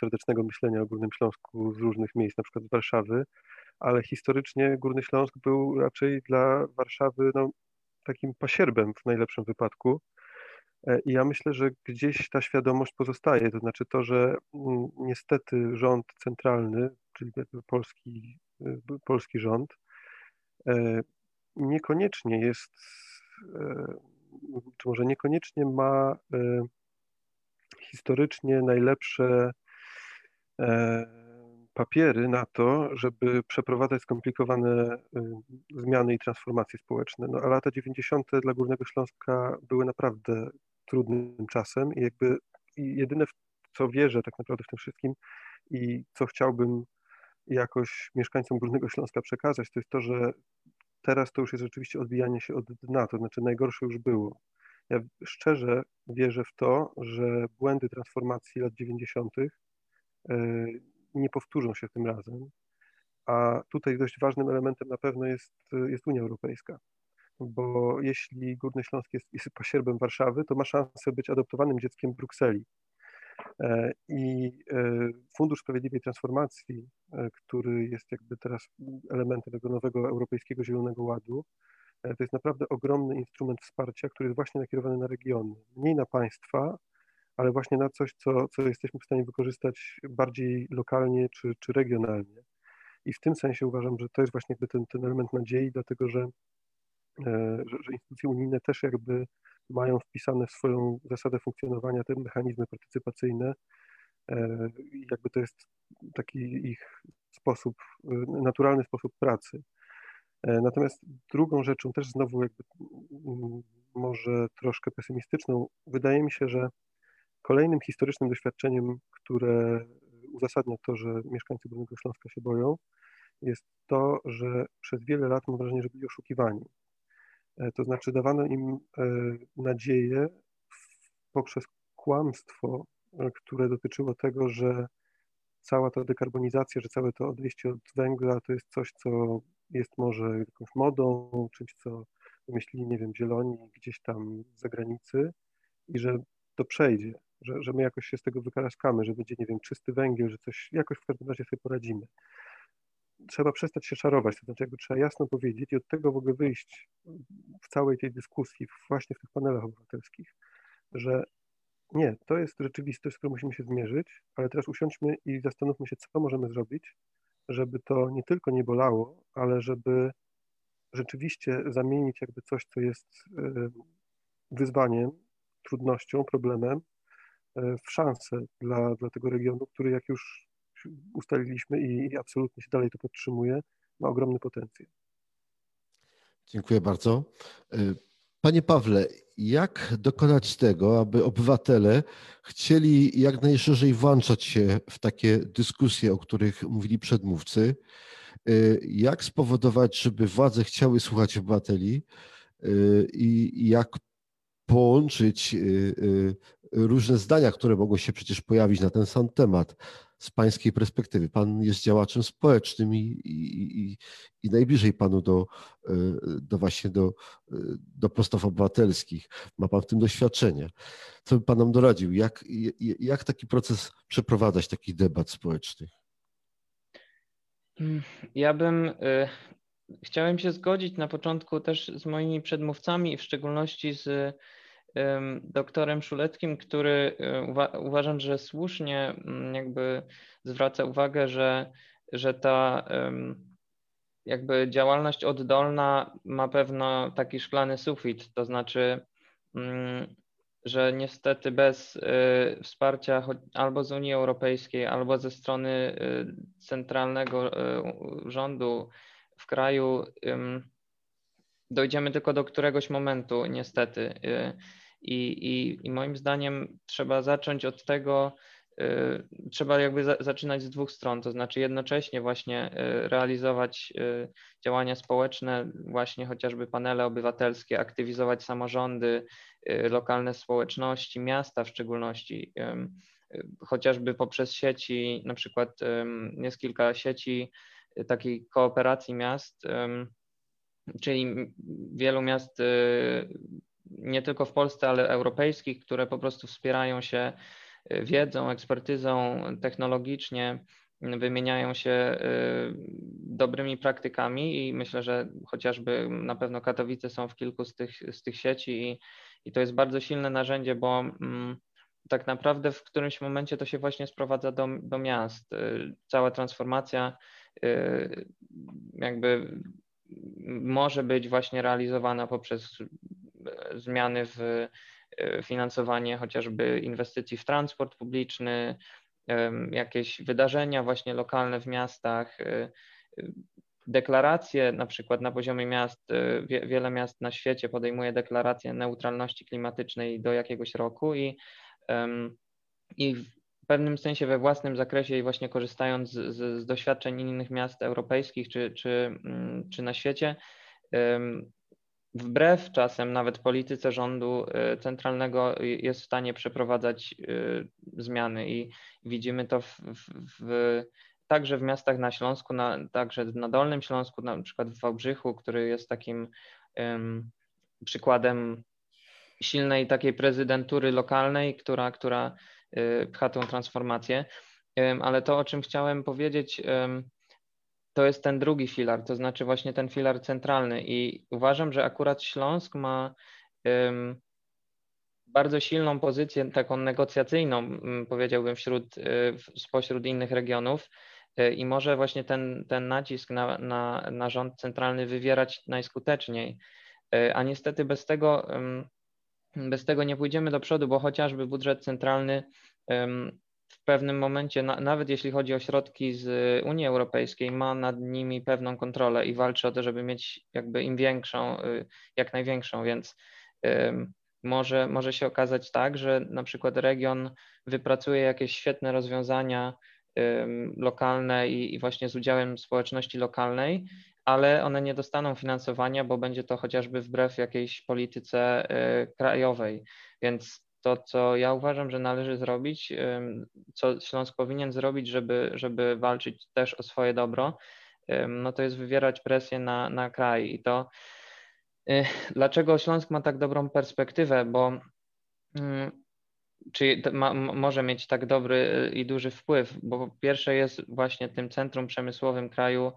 serdecznego myślenia o Górnym Śląsku z różnych miejsc, na przykład z Warszawy, ale historycznie Górny Śląsk był raczej dla Warszawy no, takim pasierbem w najlepszym wypadku, I ja myślę, że gdzieś ta świadomość pozostaje, to znaczy to, że mm, niestety rząd centralny, czyli polski, e, polski rząd, e, niekoniecznie jest, czy może niekoniecznie ma historycznie najlepsze papiery na to, żeby przeprowadzać skomplikowane zmiany i transformacje społeczne. No, a lata 90. dla Górnego Śląska były naprawdę trudnym czasem i jakby jedyne, w co wierzę tak naprawdę w tym wszystkim i co chciałbym jakoś mieszkańcom Górnego Śląska przekazać, to jest to, że teraz to już jest rzeczywiście odbijanie się od dna, to znaczy najgorsze już było. Ja szczerze wierzę w to, że błędy transformacji lat 90. E, nie powtórzą się tym razem, a tutaj dość ważnym elementem na pewno jest, jest Unia Europejska bo jeśli Górny Śląsk jest, jest pasierbem Warszawy, to ma szansę być adoptowanym dzieckiem Brukseli. I Fundusz Sprawiedliwej Transformacji, który jest jakby teraz elementem tego nowego Europejskiego Zielonego Ładu, to jest naprawdę ogromny instrument wsparcia, który jest właśnie nakierowany na regiony, mniej na państwa, ale właśnie na coś, co, co jesteśmy w stanie wykorzystać bardziej lokalnie czy, czy regionalnie. I w tym sensie uważam, że to jest właśnie ten, ten element nadziei, dlatego że, e, że, że instytucje unijne też jakby mają wpisane w swoją zasadę funkcjonowania te mechanizmy partycypacyjne. E, jakby to jest taki ich sposób, e, naturalny sposób pracy. Natomiast drugą rzeczą, też znowu jakby mm, może troszkę pesymistyczną, wydaje mi się, że Kolejnym historycznym doświadczeniem, które uzasadnia to, że mieszkańcy Górnego Śląska się boją, jest to, że przez wiele lat mam wrażenie, że byli oszukiwani. E, to znaczy dawano im e, nadzieję poprzez kłamstwo, e, które dotyczyło tego, że cała ta dekarbonizacja, że całe to odejście od węgla to jest coś, co jest może jakąś modą, czymś, co wymyślili, nie wiem, zieloni gdzieś tam z zagranicy i że to przejdzie że, że my jakoś się z tego wykaraskamy, że będzie, nie wiem, czysty węgiel, że coś jakoś w każdym razie sobie poradzimy. Trzeba przestać się szarować, to znaczy jakby trzeba jasno powiedzieć i od tego ogóle wyjść w całej tej dyskusji, właśnie w tych panelach obywatelskich, że nie, to jest rzeczywistość, z którą musimy się zmierzyć, ale teraz usiądźmy i zastanówmy się, co możemy zrobić, żeby to nie tylko nie bolało, ale żeby rzeczywiście zamienić jakby coś, co jest wyzwaniem, trudnością, problemem, E, w szansę dla, dla tego regionu, który jak już ustaliliśmy i, absolutnie się dalej to podtrzymuje, ma ogromny potencjał. Dziękuję bardzo. E, panie Pawle, jak dokonać tego, aby obywatele chcieli jak najszerzej włączać się w takie dyskusje, o których mówili przedmówcy? E, jak spowodować, żeby władze chciały słuchać obywateli i jak połączyć różne zdania, które mogą się przecież pojawić na ten sam temat z pańskiej perspektywy. Pan jest działaczem społecznym i, i, i, i najbliżej panu do, e, do właśnie do, e, do postaw obywatelskich. Ma pan w tym doświadczenie. Co by pan nam doradził? Jak, jak taki proces przeprowadzać, takich debat społecznych? Ja bym y, chciałem się zgodzić na początku też z moimi przedmówcami w szczególności z doktorem Szuleckim, który e, uwa uważam, że słusznie mm, jakby zwraca uwagę, że, że ta jakby działalność oddolna ma pewno taki szklany sufit, to znaczy, mm, że niestety bez e, wsparcia albo z Unii Europejskiej, albo ze strony e, centralnego rządu w kraju dojdziemy tylko do któregoś momentu, niestety. I, i, i moim zdaniem trzeba zacząć od tego, y, trzeba jakby za, zaczynać z dwóch stron, to znaczy jednocześnie właśnie y, realizować y, działania społeczne, właśnie chociażby panele obywatelskie, aktywizować samorządy, lokalne społeczności, miasta w szczególności, chociażby poprzez sieci, na przykład jest kilka sieci takiej kooperacji miast, czyli wielu miast nie tylko w Polsce, ale europejskich, które po prostu wspierają się y, wiedzą, ekspertyzą technologicznie, wymieniają się y, dobrymi praktykami i myślę, że chociażby na pewno Katowice są w kilku z tych, z tych sieci i, i to jest bardzo silne narzędzie, bo mm, tak naprawdę w którymś momencie to się właśnie sprowadza do, do miast. Y, cała transformacja jakby może być właśnie realizowana poprzez zmiany w e, finansowanie chociażby inwestycji w transport publiczny, jakieś wydarzenia właśnie lokalne w miastach, e, deklaracje, na przykład na poziomie miast, e, wiele miast na świecie podejmuje deklarację neutralności klimatycznej do jakiegoś roku i, i pewnym sensie we własnym zakresie i właśnie korzystając z, z doświadczeń innych miast europejskich czy, czy, mm, czy na świecie, wbrew czasem nawet polityce rządu y, centralnego jest w stanie przeprowadzać y, zmiany i widzimy to w, w, w, także w miastach na Śląsku, na, także na Dolnym Śląsku, na przykład w Wałbrzychu, który jest takim um, przykładem silnej takiej prezydentury lokalnej, która, która pcha tą transformację. Ale to, o czym chciałem powiedzieć, to jest ten drugi filar, to znaczy właśnie ten filar centralny. I uważam, że akurat Śląsk ma bardzo silną pozycję, taką negocjacyjną, powiedziałbym, wśród, spośród innych regionów y, i może właśnie ten, ten nacisk na, na, na rząd centralny wywierać najskuteczniej. Y, a niestety bez tego, bez tego nie pójdziemy do przodu, bo chociażby budżet centralny w pewnym momencie, na, nawet jeśli chodzi o środki z Unii Europejskiej, ma nad nimi pewną kontrolę i walczy o to, żeby mieć jakby im większą, y, jak największą, więc może, może się okazać tak, że na przykład region wypracuje jakieś świetne rozwiązania lokalne i, i właśnie z udziałem społeczności lokalnej, ale one nie dostaną finansowania, bo będzie to chociażby wbrew jakiejś polityce y, krajowej. Więc to, co ja uważam, że należy zrobić, co Śląsk powinien zrobić, żeby, żeby walczyć też o swoje dobro, no to jest wywierać presję na, na kraj. I to y, dlaczego Śląsk ma tak dobrą perspektywę, bo mm, czy ma, może mieć tak dobry i duży wpływ, bo pierwsze jest właśnie tym centrum przemysłowym kraju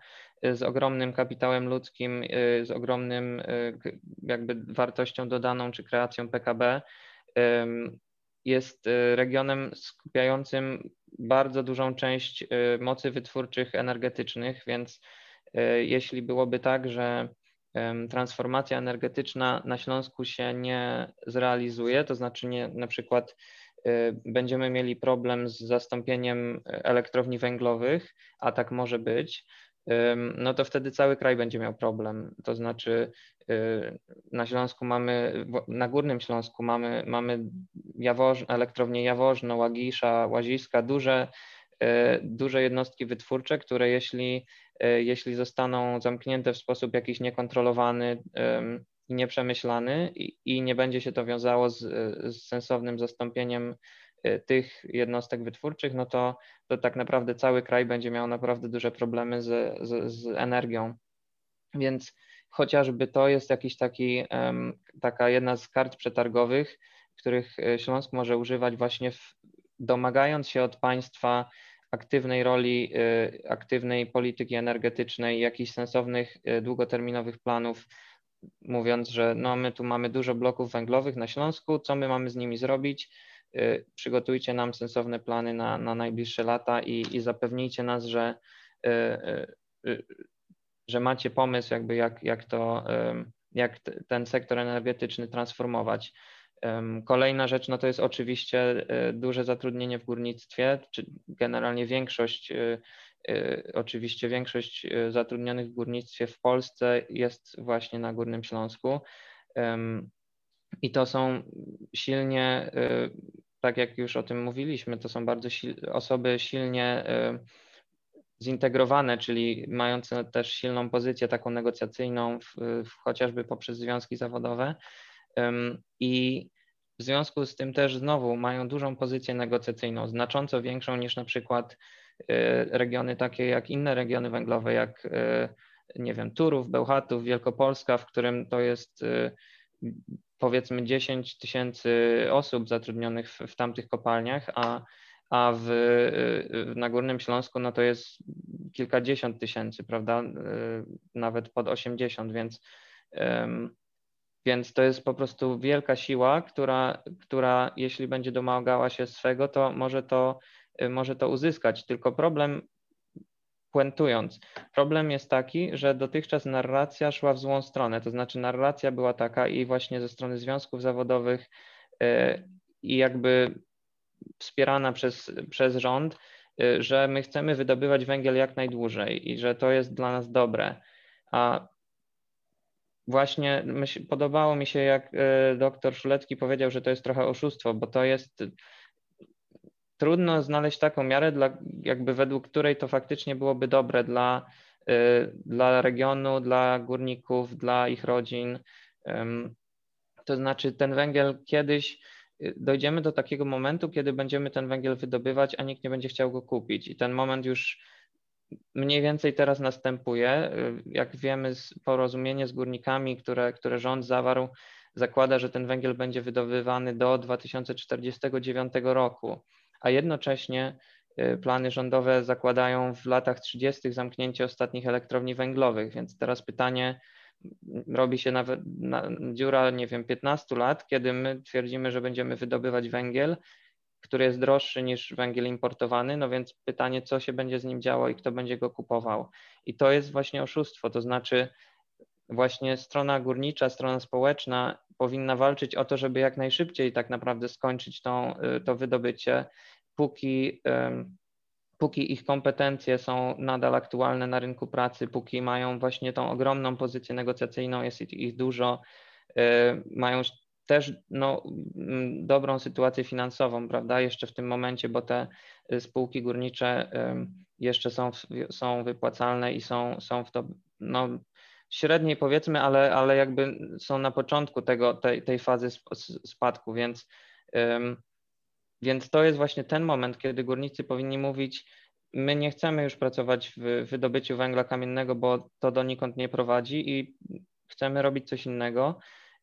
y, z ogromnym kapitałem ludzkim, y, z ogromnym jakby wartością dodaną czy kreacją PKB, jest y, regionem skupiającym bardzo dużą część y, mocy wytwórczych energetycznych, więc y, jeśli byłoby tak, że transformacja energetyczna na Śląsku się nie zrealizuje, to znaczy nie, na przykład będziemy mieli problem z zastąpieniem elektrowni węglowych, a tak może być, no to wtedy cały kraj będzie miał problem. To znaczy y, na Śląsku mamy, na Górnym Śląsku mamy, mamy Jawoż, elektrownię Jaworzno, Łagisza, Łaziska, duże, y, duże jednostki wytwórcze, które jeśli, y, jeśli zostaną zamknięte w sposób jakiś niekontrolowany i nieprzemyślany i, i nie będzie się to wiązało z, z sensownym zastąpieniem Y, tych jednostek wytwórczych, no to, to tak naprawdę cały kraj będzie miał naprawdę duże problemy z, z, z energią. Więc chociażby to jest jakiś taki, taka jedna z kart przetargowych, których Śląsk może używać właśnie w, domagając się od państwa aktywnej roli, y, aktywnej polityki energetycznej, jakichś sensownych, długoterminowych planów, mówiąc, że no my tu mamy dużo bloków węglowych na Śląsku, co my mamy z nimi zrobić? Y, przygotujcie nam sensowne plany na, na najbliższe lata i, i zapewnijcie nas, że, y, y, że macie pomysł, jakby jak, jak to, jak ten sektor energetyczny transformować. Kolejna rzecz, no to jest oczywiście duże zatrudnienie w górnictwie, czy generalnie większość, oczywiście większość zatrudnionych w górnictwie w Polsce jest właśnie na Górnym Śląsku. I to są silnie, tak jak już o tym mówiliśmy, to są bardzo sil osoby silnie zintegrowane, czyli mające też silną pozycję taką negocjacyjną, w, w chociażby poprzez związki zawodowe. I w związku z tym też znowu mają dużą pozycję negocjacyjną, znacząco większą niż na przykład y, regiony takie jak inne regiony węglowe, jak nie wiem, Turów, Bełchatów, Wielkopolska, w którym to jest powiedzmy 10 tysięcy osób zatrudnionych w, w tamtych kopalniach, a, a w, na Górnym Śląsku no to jest kilkadziesiąt tysięcy, prawda, nawet pod 80, więc, więc to jest po prostu wielka siła, która, która jeśli będzie domagała się swego, to może to, może to uzyskać. Tylko problem puentując, problem jest taki, że dotychczas narracja szła w złą stronę, to znaczy narracja była taka i właśnie ze strony związków zawodowych e, i jakby wspierana przez, przez rząd, e, że my chcemy wydobywać węgiel jak najdłużej i że to jest dla nas dobre. A właśnie myśl, podobało mi się, jak e, doktor Szulecki powiedział, że to jest trochę oszustwo, bo to jest trudno znaleźć taką miarę, dla, jakby według której to faktycznie byłoby dobre dla, y, dla regionu, dla górników, dla ich rodzin. To znaczy, ten węgiel kiedyś dojdziemy do takiego momentu, kiedy będziemy ten węgiel wydobywać, a nikt nie będzie chciał go kupić. I ten moment już mniej więcej teraz następuje. Y, jak wiemy, porozumienie z górnikami, które, które rząd zawarł, zakłada, że ten węgiel będzie wydobywany do 2049 roku. a jednocześnie y, plany rządowe zakładają w latach 30. zamknięcie ostatnich elektrowni węglowych, więc teraz pytanie, robi się nawet na, dziura, nie wiem, 15 lat, kiedy my twierdzimy, że będziemy wydobywać węgiel, który jest droższy niż węgiel importowany, no więc pytanie, co się będzie z nim działo i kto będzie go kupował. I to jest właśnie oszustwo, to znaczy właśnie strona górnicza, strona społeczna powinna walczyć o to, żeby jak najszybciej tak naprawdę skończyć tą, y, to wydobycie, póki póki ich kompetencje są nadal aktualne na rynku pracy, póki mają właśnie tą ogromną pozycję negocjacyjną, jest ich dużo, y, mają też no, mm, dobrą sytuację finansową, prawda, jeszcze w tym momencie, bo te y, spółki górnicze jeszcze są, są wypłacalne i są, są w to no, średniej powiedzmy, ale, ale jakby są na początku tego, tej, tej fazy spadku, więc więc to jest właśnie ten moment, kiedy górnicy powinni mówić, my nie chcemy już pracować w wydobyciu węgla kamiennego, bo to donikąd nie prowadzi i chcemy robić coś innego.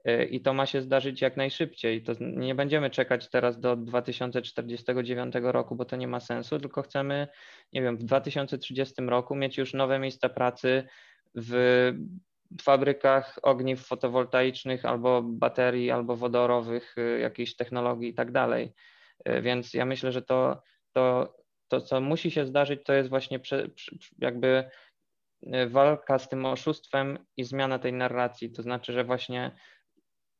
Y, I to ma się zdarzyć jak najszybciej. To nie będziemy czekać teraz do 2049 roku, bo to nie ma sensu, tylko chcemy, nie wiem, w 2030 roku mieć już nowe miejsca pracy w fabrykach ogniw fotowoltaicznych albo baterii, albo wodorowych, y, jakiejś technologii i tak dalej. E, więc ja myślę, że to, to, to co musi się zdarzyć, to jest właśnie prze, jakby e, walka z tym oszustwem i zmiana tej narracji. To znaczy, że właśnie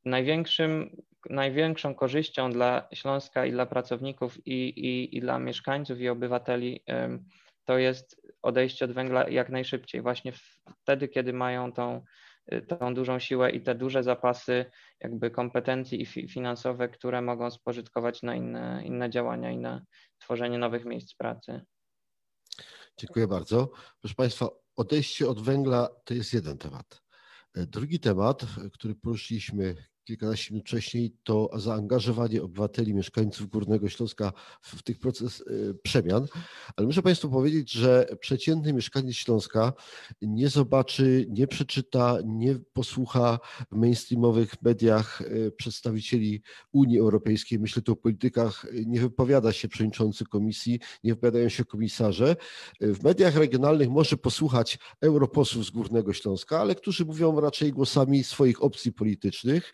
największym, największą korzyścią dla Śląska i dla pracowników i, i, i dla mieszkańców i obywateli to jest odejście od węgla jak najszybciej, właśnie wtedy, kiedy mają tą tą dużą siłę i te duże zapasy jakby kompetencji i finansowe, które mogą spożytkować na inne, inne działania i na tworzenie nowych miejsc pracy. Dziękuję bardzo. Proszę Państwa, odejście od węgla to jest jeden temat. Drugi temat, który poruszyliśmy kilkanaście minut wcześniej, to zaangażowanie obywateli, mieszkańców Górnego Śląska w, tych proces y, przemian. Ale muszę Państwu powiedzieć, że przeciętny mieszkaniec Śląska nie zobaczy, nie przeczyta, nie posłucha w mainstreamowych mediach y, przedstawicieli Unii Europejskiej, myślę tu o politykach, nie wypowiada się przewodniczący komisji, nie wypowiadają się komisarze. W mediach regionalnych może posłuchać europosłów z Górnego Śląska, ale którzy mówią raczej głosami swoich opcji politycznych.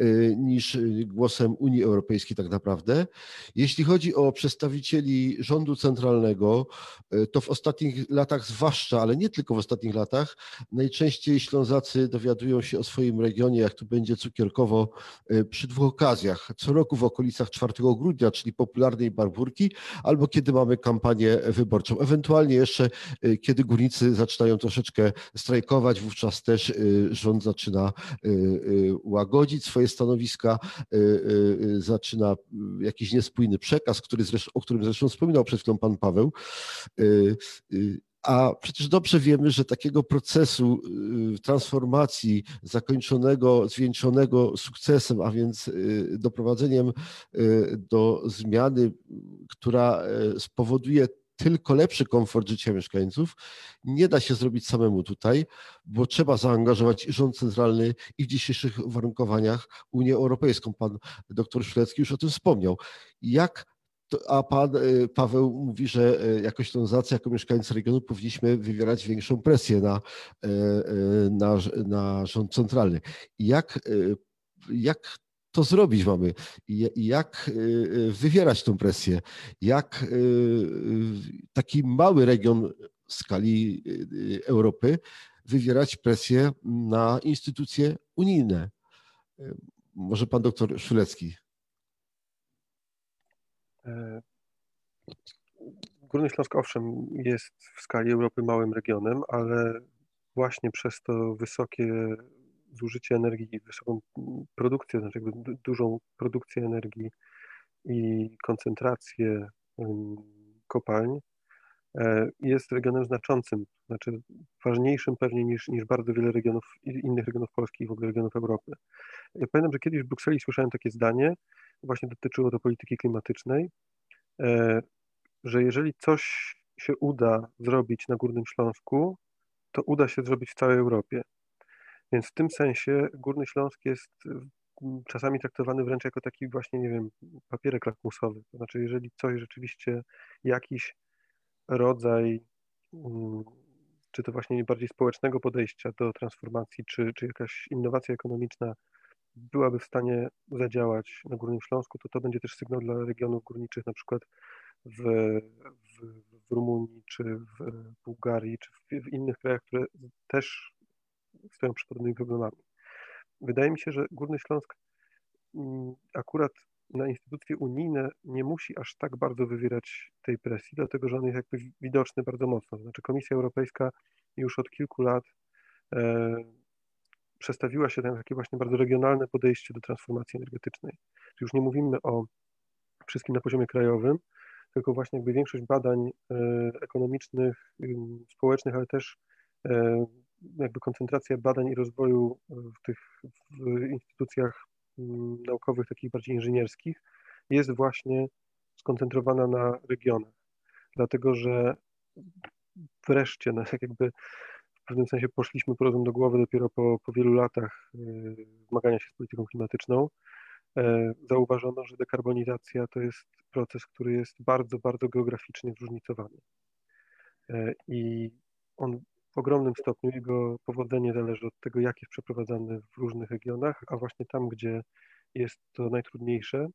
Y, niż głosem Unii Europejskiej tak naprawdę. Jeśli chodzi o przedstawicieli rządu centralnego, y, to w ostatnich latach zwłaszcza, ale nie tylko w ostatnich latach, najczęściej Ślązacy dowiadują się o swoim regionie, jak tu będzie cukierkowo y, przy dwóch okazjach. Co roku w okolicach 4 grudnia, czyli popularnej Barburki, albo kiedy mamy kampanię wyborczą. Ewentualnie jeszcze, kiedy górnicy zaczynają troszeczkę strajkować, wówczas też rząd zaczyna łagodzić swoje stanowiska, y, y, y, zaczyna jakiś niespójny przekaz, który zresztą, o którym zresztą wspominał przed chwilą pan Paweł. A przecież dobrze wiemy, że takiego procesu transformacji zakończonego, zwieńczonego sukcesem, a więc doprowadzeniem do zmiany, która spowoduje tylko lepszy komfort życia mieszkańców nie da się zrobić samemu tutaj, bo trzeba zaangażować rząd centralny i w dzisiejszych uwarunkowaniach Unię Europejską. Pan doktor Szlecki już o tym wspomniał. Jak a pan y, Paweł mówi, że y, jako Ślązacy, jako mieszkańcy regionu powinniśmy wywierać większą presję na, y, na, na rząd centralny. Jak, jak to zrobić mamy jak y, y, wywierać tą presję, jak y, taki mały region w skali Europy wywierać presję na instytucje unijne. Może pan doktor Szulecki. E, Górny Śląsk owszem jest w skali Europy małym regionem, ale właśnie przez to wysokie zużycie energii, wysoką produkcję, znaczy jakby dużą produkcję energii i koncentrację kopalń, e, jest regionem znaczącym, znaczy ważniejszym pewnie niż, niż bardzo wiele regionów, innych regionów Polski i w ogóle regionów Europy. Ja pamiętam, że kiedyś w Brukseli słyszałem takie zdanie, właśnie dotyczyło to polityki klimatycznej, e, że jeżeli coś się uda zrobić na Górnym Śląsku, to uda się zrobić w całej Europie. Więc w tym sensie Górny Śląsk jest czasami traktowany wręcz jako taki właśnie, nie wiem, papierek lakmusowy. To znaczy, jeżeli coś rzeczywiście, jakiś rodzaj, czy to właśnie bardziej społecznego podejścia do transformacji, czy, czy jakaś innowacja ekonomiczna byłaby w stanie zadziałać na Górnym Śląsku, to to będzie też sygnał dla regionów górniczych, na przykład w, w, w Rumunii, czy w Bułgarii, czy w, w innych krajach, które też stoją przed podobnymi problemami. Wydaje mi się, że Górny Śląsk mm, akurat na instytucje unijne nie musi aż tak bardzo wywierać tej presji, dlatego że on jest jakby widoczny bardzo mocno. Znaczy Komisja Europejska już od kilku lat e, przestawiła się na takie właśnie bardzo regionalne podejście do transformacji energetycznej. Czyli już nie mówimy o wszystkim na poziomie krajowym, tylko właśnie jakby większość badań e, ekonomicznych, społecznych, ale też jakby koncentracja badań i rozwoju w tych w instytucjach naukowych, takich bardziej inżynierskich, jest właśnie skoncentrowana na regionach. Dlatego, że wreszcie, no, tak jakby w pewnym sensie poszliśmy po rozum do głowy dopiero po, po wielu latach y, zmagania się z polityką klimatyczną. E, zauważono, że dekarbonizacja to jest proces, który jest bardzo, bardzo geograficznie zróżnicowany. E, I on w ogromnym stopniu jego powodzenie zależy od tego, jak jest przeprowadzany w różnych regionach, a właśnie tam, gdzie jest to najtrudniejsze,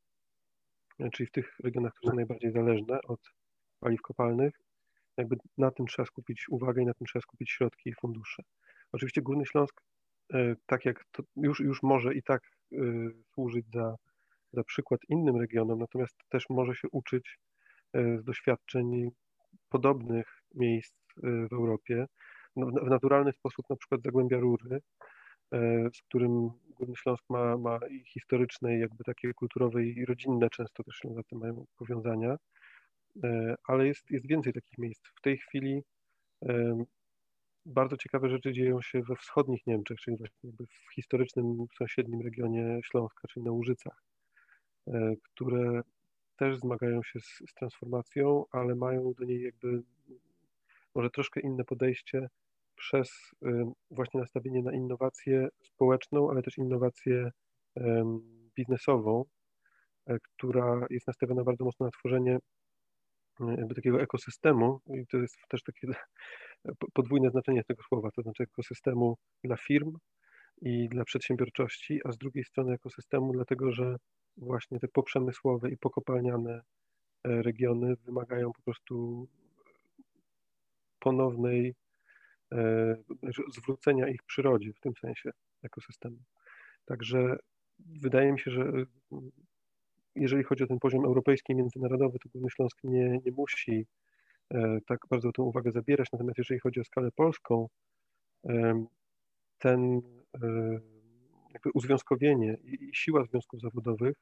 czyli w tych regionach, które są najbardziej zależne od paliw kopalnych, jakby na tym trzeba skupić uwagę i na tym trzeba skupić środki i fundusze. Oczywiście Górny Śląsk, e, tak jak to już, już może i tak e, służyć za, za przykład innym regionom, natomiast też może się uczyć e, z doświadczeń podobnych miejsc w Europie, w naturalny sposób na przykład Zagłębia Rury, z którym Górny Śląsk ma, ma i historyczne, i jakby takie kulturowe i rodzinne często też tym mają powiązania, e, ale jest, jest więcej takich miejsc. W tej chwili bardzo ciekawe rzeczy dzieją się we wschodnich Niemczech, czyli właśnie w historycznym sąsiednim regionie Śląska, czyli na Łużycach, e, które też zmagają się z, z transformacją, ale mają do niej jakby może troszkę inne podejście, przez właśnie nastawienie na innowację społeczną, ale też innowację biznesową, e, która jest nastawiona bardzo mocno na tworzenie e, jakby takiego ekosystemu. I to jest też takie <laughs> podwójne znaczenie tego słowa, to znaczy ekosystemu dla firm i dla przedsiębiorczości, a z drugiej strony ekosystemu dlatego, że właśnie te poprzemysłowe i pokopalniane e, regiony wymagają po prostu ponownej zwrócenia ich przyrodzie w tym sensie ekosystemu. Także wydaje mi się, że e, jeżeli chodzi o ten poziom europejski międzynarodowy, to Górny Śląsk nie, nie musi e, tak bardzo tę uwagę zabierać, natomiast jeżeli chodzi o skalę polską, ten jakby uzwiązkowienie i siła związków zawodowych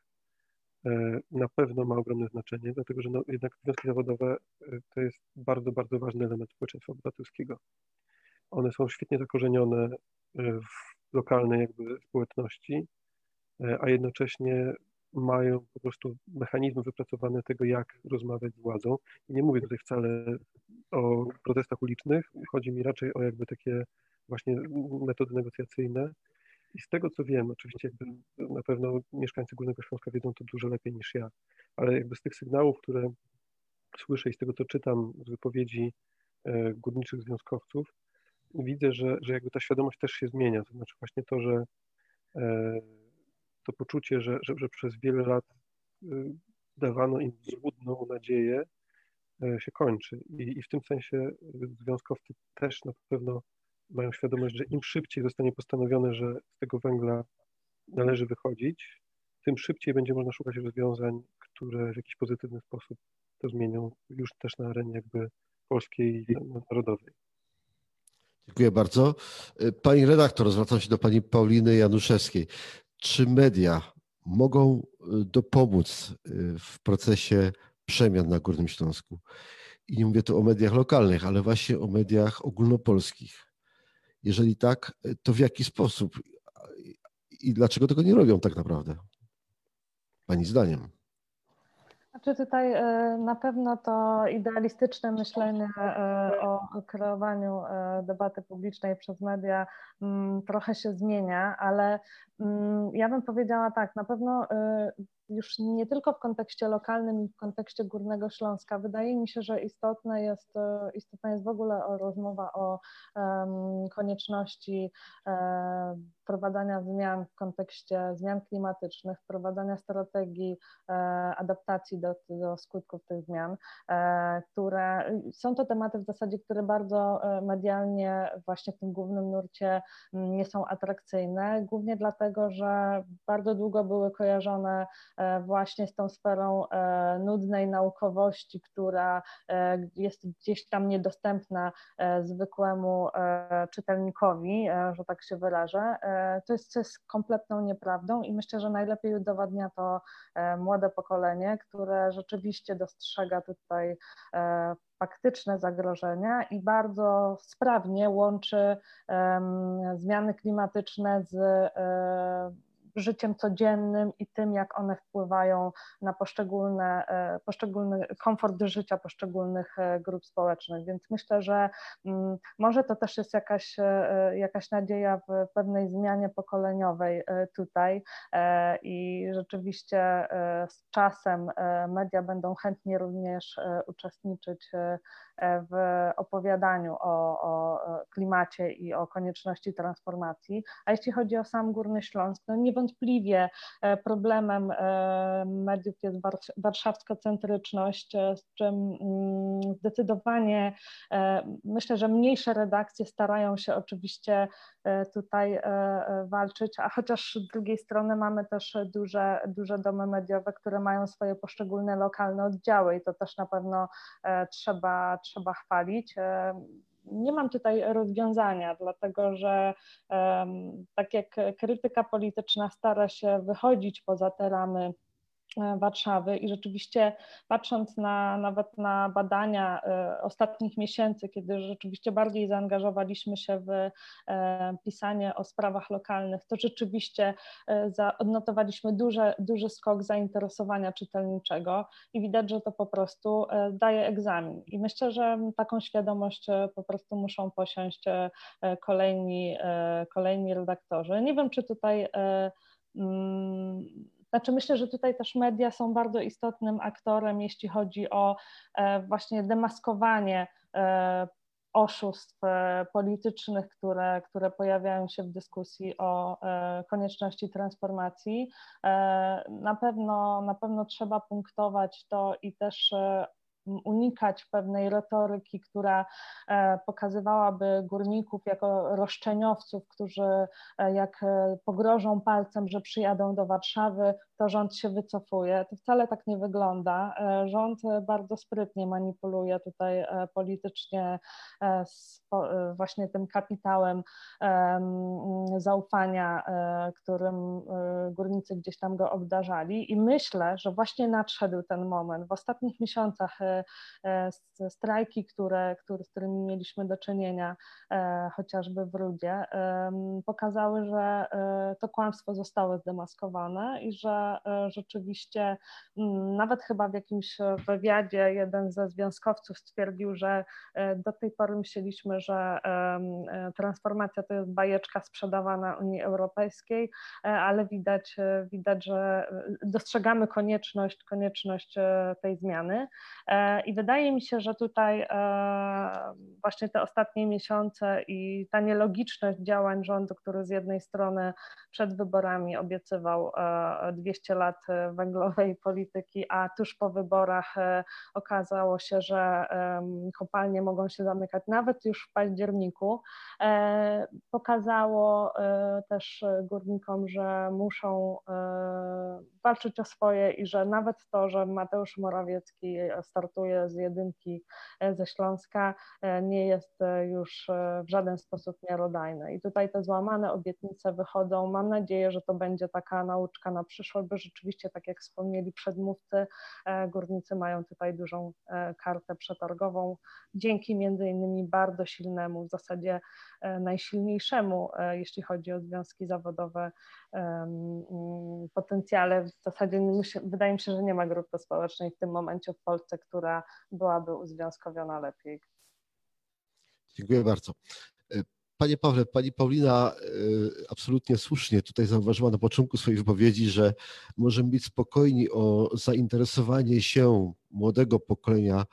na pewno ma ogromne znaczenie, dlatego że no, jednak związki zawodowe to jest bardzo, bardzo ważny element społeczeństwa obywatelskiego. One są świetnie zakorzenione e, w lokalnej jakby społeczności, e, a jednocześnie mają po prostu mechanizmy wypracowane tego, jak rozmawiać z władzą. I nie mówię tutaj wcale o protestach ulicznych, chodzi mi raczej o jakby takie właśnie metody negocjacyjne. I z tego, co wiem, oczywiście na pewno mieszkańcy Górnego Śląska wiedzą to dużo lepiej niż ja, ale jakby z tych sygnałów, które słyszę i z tego, co czytam z wypowiedzi e, górniczych związkowców, widzę, że, że jakby ta świadomość też się zmienia. To znaczy właśnie to, że e, to poczucie, że, że, że przez wiele lat e, dawano im złudną nadzieję, e, się kończy. I, I w tym sensie związkowcy też na pewno mają świadomość, że im szybciej zostanie postanowione, że z tego węgla należy wychodzić, tym szybciej będzie można szukać rozwiązań, które w jakiś pozytywny sposób to zmienią już też na arenie jakby polskiej narodowej. Dziękuję bardzo. Y, pani redaktor, zwracam się do pani Pauliny Januszewskiej. Czy media mogą y, dopomóc y, w procesie przemian na Górnym Śląsku? I nie mówię tu o mediach lokalnych, ale właśnie o mediach ogólnopolskich. Jeżeli tak, to w jaki sposób i dlaczego tego nie robią tak naprawdę? Pani zdaniem. Znaczy tutaj e, na pewno to idealistyczne myślenie e, o kreowaniu e, debaty publicznej przez media mm, trochę się zmienia, ale mm, ja bym powiedziała tak, na pewno już nie tylko w kontekście lokalnym, w kontekście Górnego Śląska. Wydaje mi się, że istotne jest, istotna jest w ogóle rozmowa o um, konieczności um, wprowadzania zmian w kontekście zmian klimatycznych, wprowadzania strategii e, adaptacji do, do skutków tych zmian, e, które są to tematy w zasadzie, które bardzo e, medialnie właśnie w tym głównym nurcie nie są atrakcyjne, głównie dlatego, że bardzo długo były kojarzone właśnie z tą sferą nudnej naukowości, która jest gdzieś tam niedostępna zwykłemu czytelnikowi, że tak się wyrażę to jest, to jest kompletną nieprawdą i myślę, że najlepiej udowadnia to e, młode pokolenie, które rzeczywiście dostrzega tutaj e, faktyczne zagrożenia i bardzo sprawnie łączy zmiany klimatyczne z e, życiem codziennym i tym, jak one wpływają na poszczególne, e, poszczególny komfort życia poszczególnych e, grup społecznych. Więc myślę, że mm, może to też jest jakaś, e, jakaś nadzieja w pewnej zmianie pokoleniowej tutaj i rzeczywiście z czasem media będą chętnie również uczestniczyć w opowiadaniu o, o klimacie i o konieczności transformacji. A jeśli chodzi o sam Górny Śląsk, no niewątpliwie e, problemem e, mediów jest warszawsko-centryczność, e, z czym mm, zdecydowanie myślę, że mniejsze redakcje starają się oczywiście tutaj walczyć, a chociaż z drugiej strony mamy też duże, duże domy mediowe, które mają swoje poszczególne lokalne oddziały i to też na pewno trzeba, trzeba chwalić. Nie mam tutaj rozwiązania, dlatego że tak jak krytyka polityczna stara się wychodzić poza te ramy E, Warszawy i rzeczywiście patrząc na nawet na badania e, ostatnich miesięcy, kiedy rzeczywiście bardziej zaangażowaliśmy się w e, pisanie o sprawach lokalnych, to rzeczywiście odnotowaliśmy duży, duży skok zainteresowania czytelniczego i widać, że to po prostu daje egzamin. I myślę, że taką świadomość po prostu muszą posiąść kolejni, kolejni redaktorzy. Nie wiem, czy tutaj mm, znaczy myślę, że tutaj też media są bardzo istotnym aktorem, jeśli chodzi o e, właśnie demaskowanie e, oszustw e, politycznych, które, które pojawiają się w dyskusji o konieczności transformacji. Na pewno, na pewno trzeba punktować to i też unikać pewnej retoryki, która e, pokazywałaby górników jako roszczeniowców, którzy e, jak e, pogrożą palcem, że przyjadą do Warszawy, to rząd się wycofuje. To wcale tak nie wygląda. Rząd bardzo sprytnie manipuluje tutaj politycznie właśnie tym kapitałem zaufania, którym górnicy gdzieś tam go obdarzali i myślę, że właśnie nadszedł ten moment. W ostatnich miesiącach strajki, które, które, z którymi mieliśmy do czynienia, e, chociażby w Rudzie, pokazały, że e, to kłamstwo zostało zdemaskowane i że rzeczywiście nawet chyba w jakimś wywiadzie jeden ze związkowców stwierdził, że do tej pory myśleliśmy, że transformacja to jest bajeczka sprzedawana Unii Europejskiej, ale widać, widać, że dostrzegamy konieczność, konieczność tej zmiany. I wydaje mi się, że tutaj e, właśnie te ostatnie miesiące i ta nielogiczność działań rządu, który z jednej strony przed wyborami obiecywał 200 e, lat węglowej polityki, a tuż po wyborach e, okazało się, że kopalnie mogą się zamykać nawet już w październiku, pokazało też górnikom, że muszą walczyć o swoje i że nawet to, że Mateusz Morawiecki startuje z jedynki e, ze Śląska e, nie jest e, już w żaden sposób miarodajne. I tutaj te złamane obietnice wychodzą. Mam nadzieję, że to będzie taka nauczka na przyszłość, bo rzeczywiście, tak jak wspomnieli przedmówcy, górnicy mają tutaj dużą kartę przetargową, dzięki między innymi bardzo silnemu, w zasadzie najsilniejszemu, jeśli chodzi o związki zawodowe potencjale. W zasadzie wydaje mi się, że nie ma grupy społecznej w tym momencie w Polsce, która byłaby uzwiązkowiona lepiej. Dziękuję bardzo. Panie Pawle, pani Paulina absolutnie słusznie tutaj zauważyła na początku swojej wypowiedzi, że możemy być spokojni o zainteresowanie się młodego pokolenia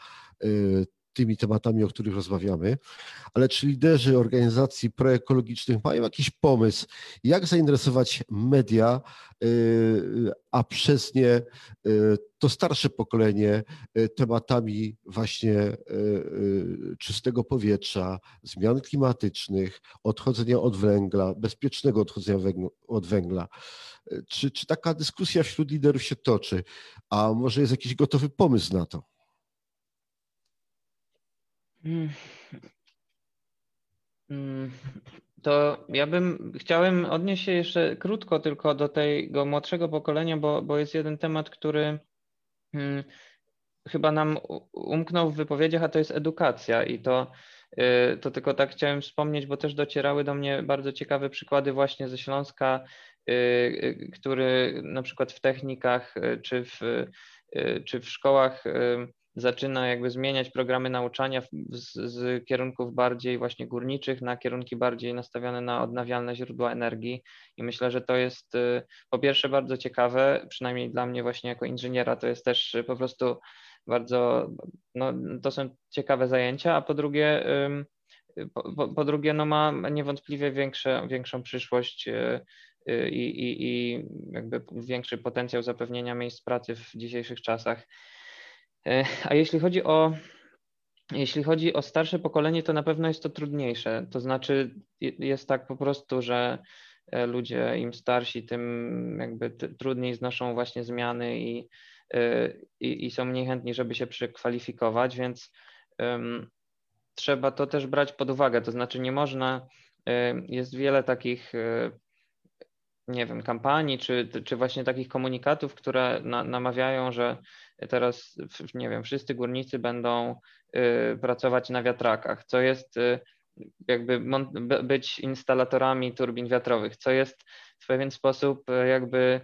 tymi tematami, o których rozmawiamy, ale czy liderzy organizacji proekologicznych mają jakiś pomysł, jak zainteresować media, y, a przez nie y, to starsze pokolenie y, tematami właśnie czystego powietrza, zmian klimatycznych, odchodzenia od węgla, bezpiecznego odchodzenia od węgla. Czy, czy taka dyskusja wśród liderów się toczy, a może jest jakiś gotowy pomysł na to? Mm. Mm. To ja bym chciałem odnieść się jeszcze krótko tylko do tego młodszego pokolenia, bo, bo jest jeden temat, który hmm, chyba nam umknął w wypowiedziach, a to jest edukacja i to, y, to tylko tak chciałem wspomnieć, bo też docierały do mnie bardzo ciekawe przykłady właśnie ze Śląska, y, y, który na przykład w technikach czy w, czy w szkołach zaczyna jakby zmieniać programy nauczania z, z, kierunków bardziej właśnie górniczych na kierunki bardziej nastawione na odnawialne źródła energii i myślę, że to jest y, po pierwsze bardzo ciekawe, przynajmniej dla mnie właśnie jako inżyniera to jest też po prostu bardzo, no to są ciekawe zajęcia, a po drugie po, po drugie no ma niewątpliwie większe, większą przyszłość y, y, i, i, i jakby większy potencjał zapewnienia miejsc pracy w dzisiejszych czasach. E, a jeśli chodzi o jeśli chodzi o starsze pokolenie, to na pewno jest to trudniejsze. To znaczy, jest tak po prostu, że e, ludzie im starsi, tym jakby trudniej znoszą właśnie zmiany i, e, i, i są mniej chętni, żeby się przekwalifikować, więc um, trzeba to też brać pod uwagę. To znaczy, nie można, jest wiele takich nie wiem, kampanii, czy, czy właśnie takich komunikatów, które na, namawiają, że teraz, nie wiem, wszyscy górnicy będą y, pracować na wiatrakach, co jest y, jakby być instalatorami turbin wiatrowych, co jest w pewien sposób y, jakby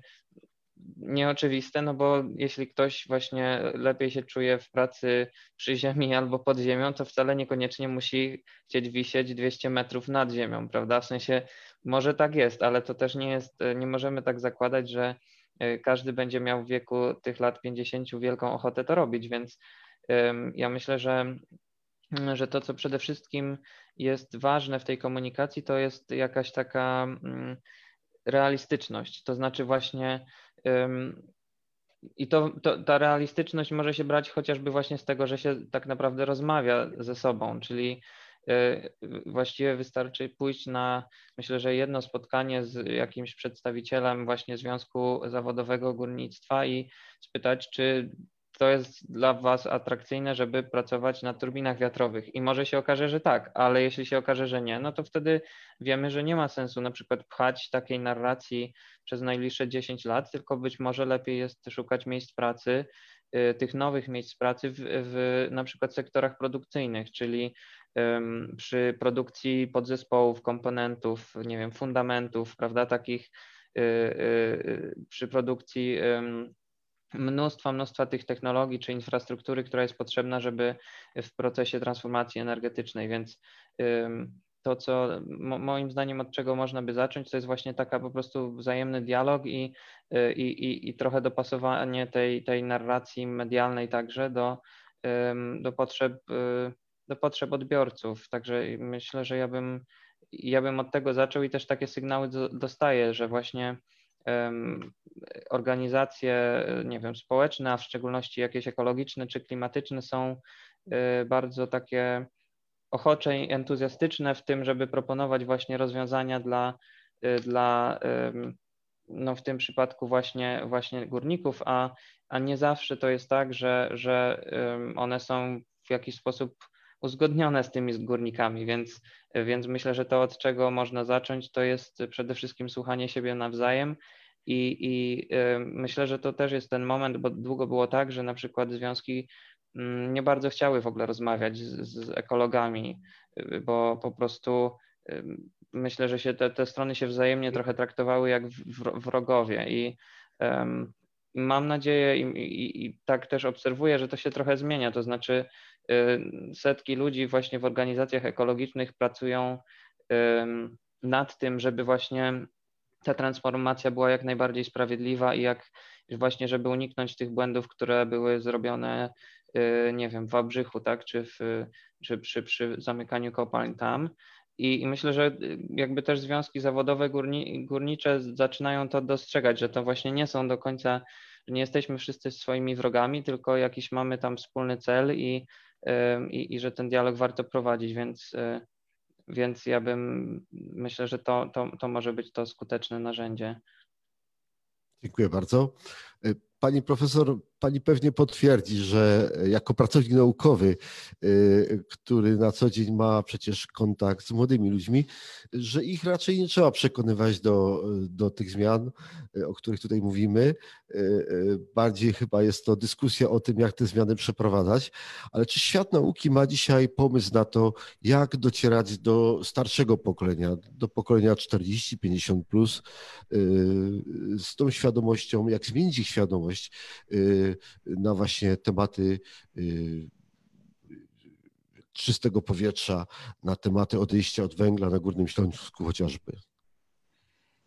nieoczywiste, no bo jeśli ktoś właśnie lepiej się czuje w pracy przy ziemi albo pod ziemią, to wcale niekoniecznie musi chcieć wisieć 200 metrów nad ziemią, prawda? W sensie może tak jest, ale to też nie jest, nie możemy tak zakładać, że e, każdy będzie miał w wieku tych lat 50 wielką ochotę to robić, więc ja myślę, że, że to, co przede wszystkim jest ważne w tej komunikacji, to jest jakaś taka mm, realistyczność. To znaczy właśnie i to, to, ta realistyczność może się brać chociażby właśnie z tego, że się tak naprawdę rozmawia ze sobą, czyli e, właściwie wystarczy pójść na, myślę, że jedno spotkanie z jakimś przedstawicielem właśnie Związku Zawodowego Górnictwa i spytać, czy to jest dla Was atrakcyjne, żeby pracować na turbinach wiatrowych. I może się okaże, że tak, ale jeśli się okaże, że nie, no to wtedy wiemy, że nie ma sensu na przykład pchać takiej narracji przez najbliższe 10 lat, tylko być może lepiej jest szukać miejsc pracy, y, tych nowych miejsc pracy w, w na przykład sektorach produkcyjnych, czyli przy produkcji podzespołów, komponentów, nie wiem, fundamentów, prawda, takich y, y, przy produkcji mnóstwa, mnóstwa tych technologii czy infrastruktury, która jest potrzebna, żeby w procesie transformacji energetycznej, więc to, co moim zdaniem od czego można by zacząć, to jest właśnie taka po prostu wzajemny dialog i, y, i, i, i trochę dopasowanie tej, tej narracji medialnej także do, do, potrzeb, y, do potrzeb odbiorców. Także myślę, że ja bym, ja bym od tego zaczął i też takie sygnały dostaję, że właśnie organizacje, nie wiem, społeczne, a w szczególności jakieś ekologiczne czy klimatyczne są y, bardzo takie ochocze i entuzjastyczne w tym, żeby proponować właśnie rozwiązania dla, y, dla no w tym przypadku właśnie, właśnie górników, a, a nie zawsze to jest tak, że, że one są w jakiś sposób uzgodnione z tymi górnikami, więc, więc myślę, że to od czego można zacząć, to jest przede wszystkim słuchanie siebie nawzajem i, i myślę, że to też jest ten moment, bo długo było tak, że na przykład związki mm, nie bardzo chciały w ogóle rozmawiać z, z ekologami, bo po prostu myślę, że się te, te strony się wzajemnie trochę traktowały jak wrogowie i mam nadzieję i, i, i, tak też obserwuję, że to się trochę zmienia, to znaczy y, setki ludzi właśnie w organizacjach ekologicznych pracują nad tym, żeby właśnie ta transformacja była jak najbardziej sprawiedliwa i jak właśnie, żeby uniknąć tych błędów, które były zrobione, y, nie wiem, w Wałbrzychu, tak, czy, w, czy przy, przy zamykaniu kopalń tam. I, I, myślę, że jakby też związki zawodowe górni, górnicze zaczynają to dostrzegać, że to właśnie nie są do końca, nie jesteśmy wszyscy swoimi wrogami, tylko jakiś mamy tam wspólny cel i, i, i że ten dialog warto prowadzić, więc, y, więc ja bym myślę, że to, to, to może być to skuteczne narzędzie. Dziękuję bardzo. Pani profesor, pani pewnie potwierdzi, że jako pracownik naukowy, y, który na co dzień ma przecież kontakt z młodymi ludźmi, że ich raczej nie trzeba przekonywać do, do tych zmian, y, o których tutaj mówimy. Y, bardziej chyba jest to dyskusja o tym, jak te zmiany przeprowadzać. Ale czy świat nauki ma dzisiaj pomysł na to, jak docierać do starszego pokolenia, do pokolenia 40-50 plus, z tą świadomością, jak zmienić ich świadomość? Na właśnie tematy y, czystego powietrza, na tematy odejścia od węgla na Górnym Śląsku chociażby?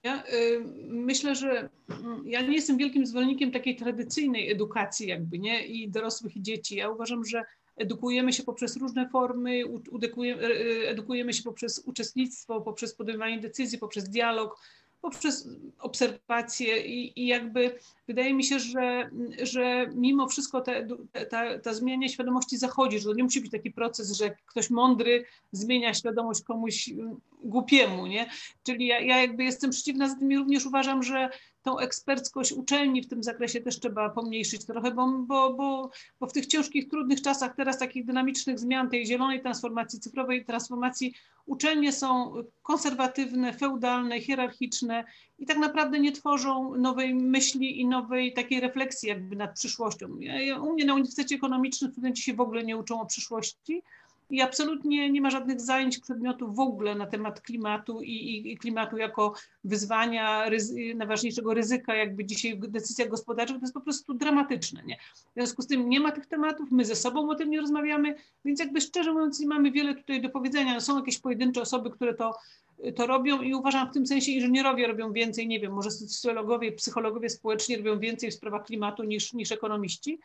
Ja y, myślę, że mm, ja nie jestem wielkim zwolennikiem takiej tradycyjnej edukacji jakby, nie? I dorosłych i dzieci. Ja uważam, że edukujemy się poprzez różne formy, y, edukujemy się poprzez uczestnictwo, poprzez podejmowanie decyzji, poprzez dialog, poprzez obserwacje i, i jakby wydaje mi się, że, że mimo wszystko ta, ta, ta zmiana świadomości zachodzi, że to nie musi być taki proces, że ktoś mądry zmienia świadomość komuś głupiemu, nie? Czyli ja, ja jakby jestem przeciwna z tym i również uważam, że tą eksperckość uczelni w tym zakresie też trzeba pomniejszyć trochę, bo, bo, bo, bo w tych ciężkich, trudnych czasach teraz takich dynamicznych zmian, tej zielonej transformacji, cyfrowej transformacji, uczelnie są konserwatywne, feudalne, hierarchiczne i tak naprawdę nie tworzą nowej myśli i nowej takiej refleksji jakby nad przyszłością. Ja, u mnie na Uniwersytecie Ekonomicznym studenci się w ogóle nie uczą o przyszłości, i absolutnie nie ma żadnych zajęć przedmiotów w ogóle na temat klimatu i, i, i klimatu jako wyzwania, ryzy, najważniejszego ryzyka jakby dzisiaj w decyzjach gospodarczych, to jest po prostu dramatyczne. Nie? W związku z tym nie ma tych tematów, my ze sobą o tym nie rozmawiamy, więc jakby szczerze mówiąc nie mamy wiele tutaj do powiedzenia. Są jakieś pojedyncze osoby, które to to robią i uważam w tym sensie inżynierowie robią więcej, nie wiem, może socjologowie, psychologowie społeczni robią więcej w sprawach klimatu niż, niż ekonomiści.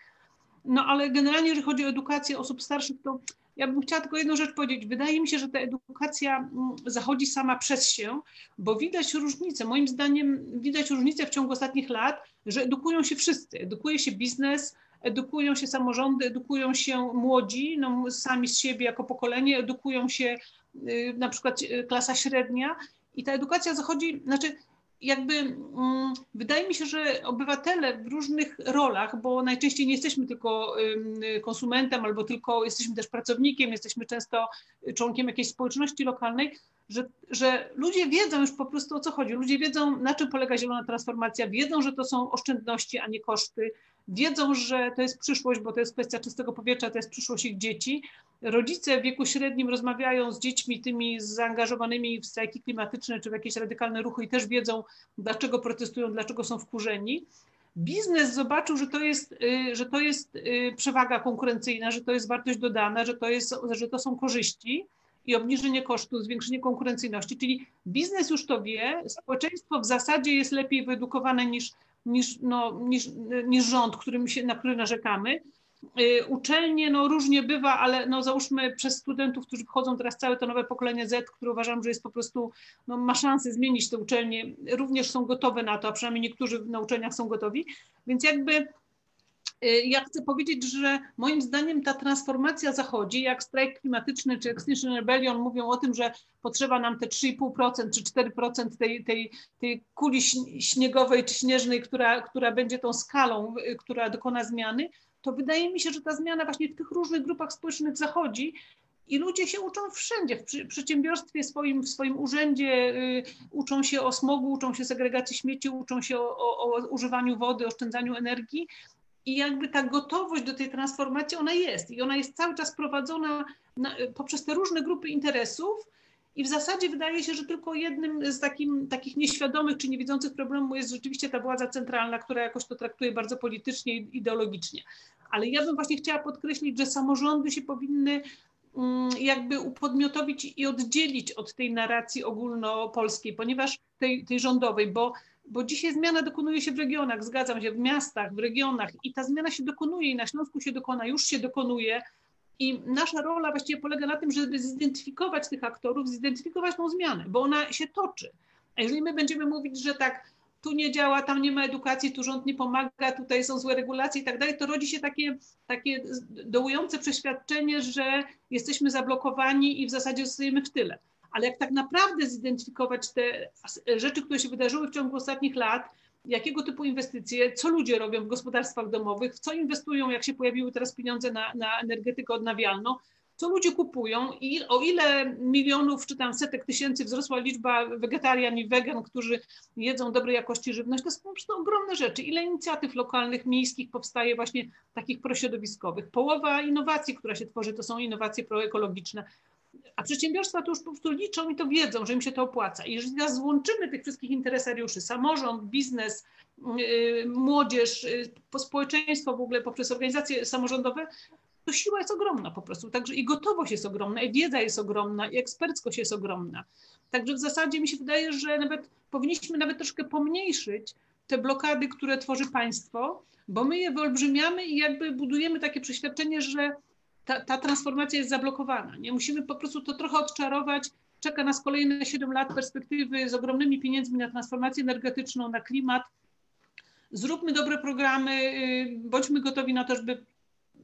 No ale generalnie, jeżeli chodzi o edukację osób starszych, to ja bym chciała tylko jedną rzecz powiedzieć. Wydaje mi się, że ta edukacja mm, zachodzi sama przez się, bo widać różnicę. Moim zdaniem widać różnicę w ciągu ostatnich lat, że edukują się wszyscy. Edukuje się biznes, edukują się samorządy, edukują się młodzi, no, sami z siebie jako pokolenie, edukują się y, na przykład y, klasa średnia. I ta edukacja zachodzi, znaczy jakby mm, wydaje mi się, że obywatele w różnych rolach, bo najczęściej nie jesteśmy tylko konsumentem albo tylko jesteśmy też pracownikiem, jesteśmy często członkiem jakiejś społeczności lokalnej, że, że ludzie wiedzą już po prostu o co chodzi. Ludzie wiedzą, na czym polega zielona transformacja, wiedzą, że to są oszczędności, a nie koszty, wiedzą, że to jest przyszłość, bo to jest kwestia czystego powietrza, to jest przyszłość ich dzieci. Rodzice w wieku średnim rozmawiają z dziećmi tymi zaangażowanymi w strajki klimatyczne czy w jakieś radykalne ruchy i też wiedzą, dlaczego protestują, dlaczego są wkurzeni. Biznes zobaczył, że to jest, y, że to jest y, przewaga konkurencyjna, że to jest wartość dodana, że to, jest, że to są korzyści i obniżenie kosztów, zwiększenie konkurencyjności. Czyli biznes już to wie, społeczeństwo w zasadzie jest lepiej wyedukowane niż niż, no, niż, niż rząd, którym się, na który narzekamy. Y, uczelnie, no różnie bywa, ale no załóżmy przez studentów, którzy wchodzą teraz całe to nowe pokolenie Z, które uważam, że jest po prostu, no ma szansę zmienić te uczelnie, również są gotowe na to, a przynajmniej niektórzy na uczelniach są gotowi, więc jakby Y, ja chcę powiedzieć, że moim zdaniem ta transformacja zachodzi, jak strajk klimatyczny czy Extinction Rebellion mówią o tym, że potrzeba nam te 3,5% czy 4% tej, tej, tej kuli śniegowej czy śnieżnej, która, która będzie tą skalą, która dokona zmiany, to wydaje mi się, że ta zmiana właśnie w tych różnych grupach społecznych zachodzi i ludzie się uczą wszędzie, w przedsiębiorstwie swoim, w swoim urzędzie, y, uczą się o smogu, uczą się segregacji śmieci, uczą się o, o, o używaniu wody, oszczędzaniu energii, i jakby ta gotowość do tej transformacji, ona jest i ona jest cały czas prowadzona na, poprzez te różne grupy interesów I w zasadzie wydaje się, że tylko jednym z takim, takich nieświadomych czy niewidzących problemów jest rzeczywiście ta władza centralna, która jakoś to traktuje bardzo politycznie i ideologicznie. Ale ja bym właśnie chciała podkreślić, że samorządy się powinny mm, jakby upodmiotowić i oddzielić od tej narracji ogólnopolskiej, ponieważ tej, tej rządowej, bo bo dzisiaj zmiana dokonuje się w regionach, zgadzam się, w miastach, w regionach i ta zmiana się dokonuje i na Śląsku się dokona, już się dokonuje. I nasza rola właściwie polega na tym, żeby zidentyfikować tych aktorów, zidentyfikować tą zmianę, bo ona się toczy. A jeżeli my będziemy mówić, że tak, tu nie działa, tam nie ma edukacji, tu rząd nie pomaga, tutaj są złe regulacje i tak dalej, to rodzi się takie, takie dołujące przeświadczenie, że jesteśmy zablokowani i w zasadzie zostajemy w tyle ale jak tak naprawdę zidentyfikować te rzeczy, które się wydarzyły w ciągu ostatnich lat, jakiego typu inwestycje, co ludzie robią w gospodarstwach domowych, w co inwestują, jak się pojawiły teraz pieniądze na, na energetykę odnawialną, co ludzie kupują i o ile milionów czy tam setek tysięcy wzrosła liczba wegetarian i wegan, którzy jedzą dobrej jakości żywność, to są ogromne rzeczy. Ile inicjatyw lokalnych, miejskich powstaje właśnie takich prośrodowiskowych. Połowa innowacji, która się tworzy, to są innowacje proekologiczne. A przedsiębiorstwa to już po prostu liczą i to wiedzą, że im się to opłaca. I jeżeli teraz złączymy tych wszystkich interesariuszy, samorząd, biznes, yy, młodzież, yy, społeczeństwo w ogóle poprzez organizacje samorządowe, to siła jest ogromna po prostu. Także i gotowość jest ogromna, i wiedza jest ogromna, i eksperckość jest ogromna. Także w zasadzie mi się wydaje, że nawet powinniśmy nawet troszkę pomniejszyć te blokady, które tworzy państwo, bo my je wyolbrzymiamy i jakby budujemy takie przeświadczenie, że ta, ta transformacja jest zablokowana. Nie? Musimy po prostu to trochę odczarować. Czeka nas kolejne 7 lat perspektywy z ogromnymi pieniędzmi na transformację energetyczną, na klimat. Zróbmy dobre programy, y, bądźmy gotowi na to, żeby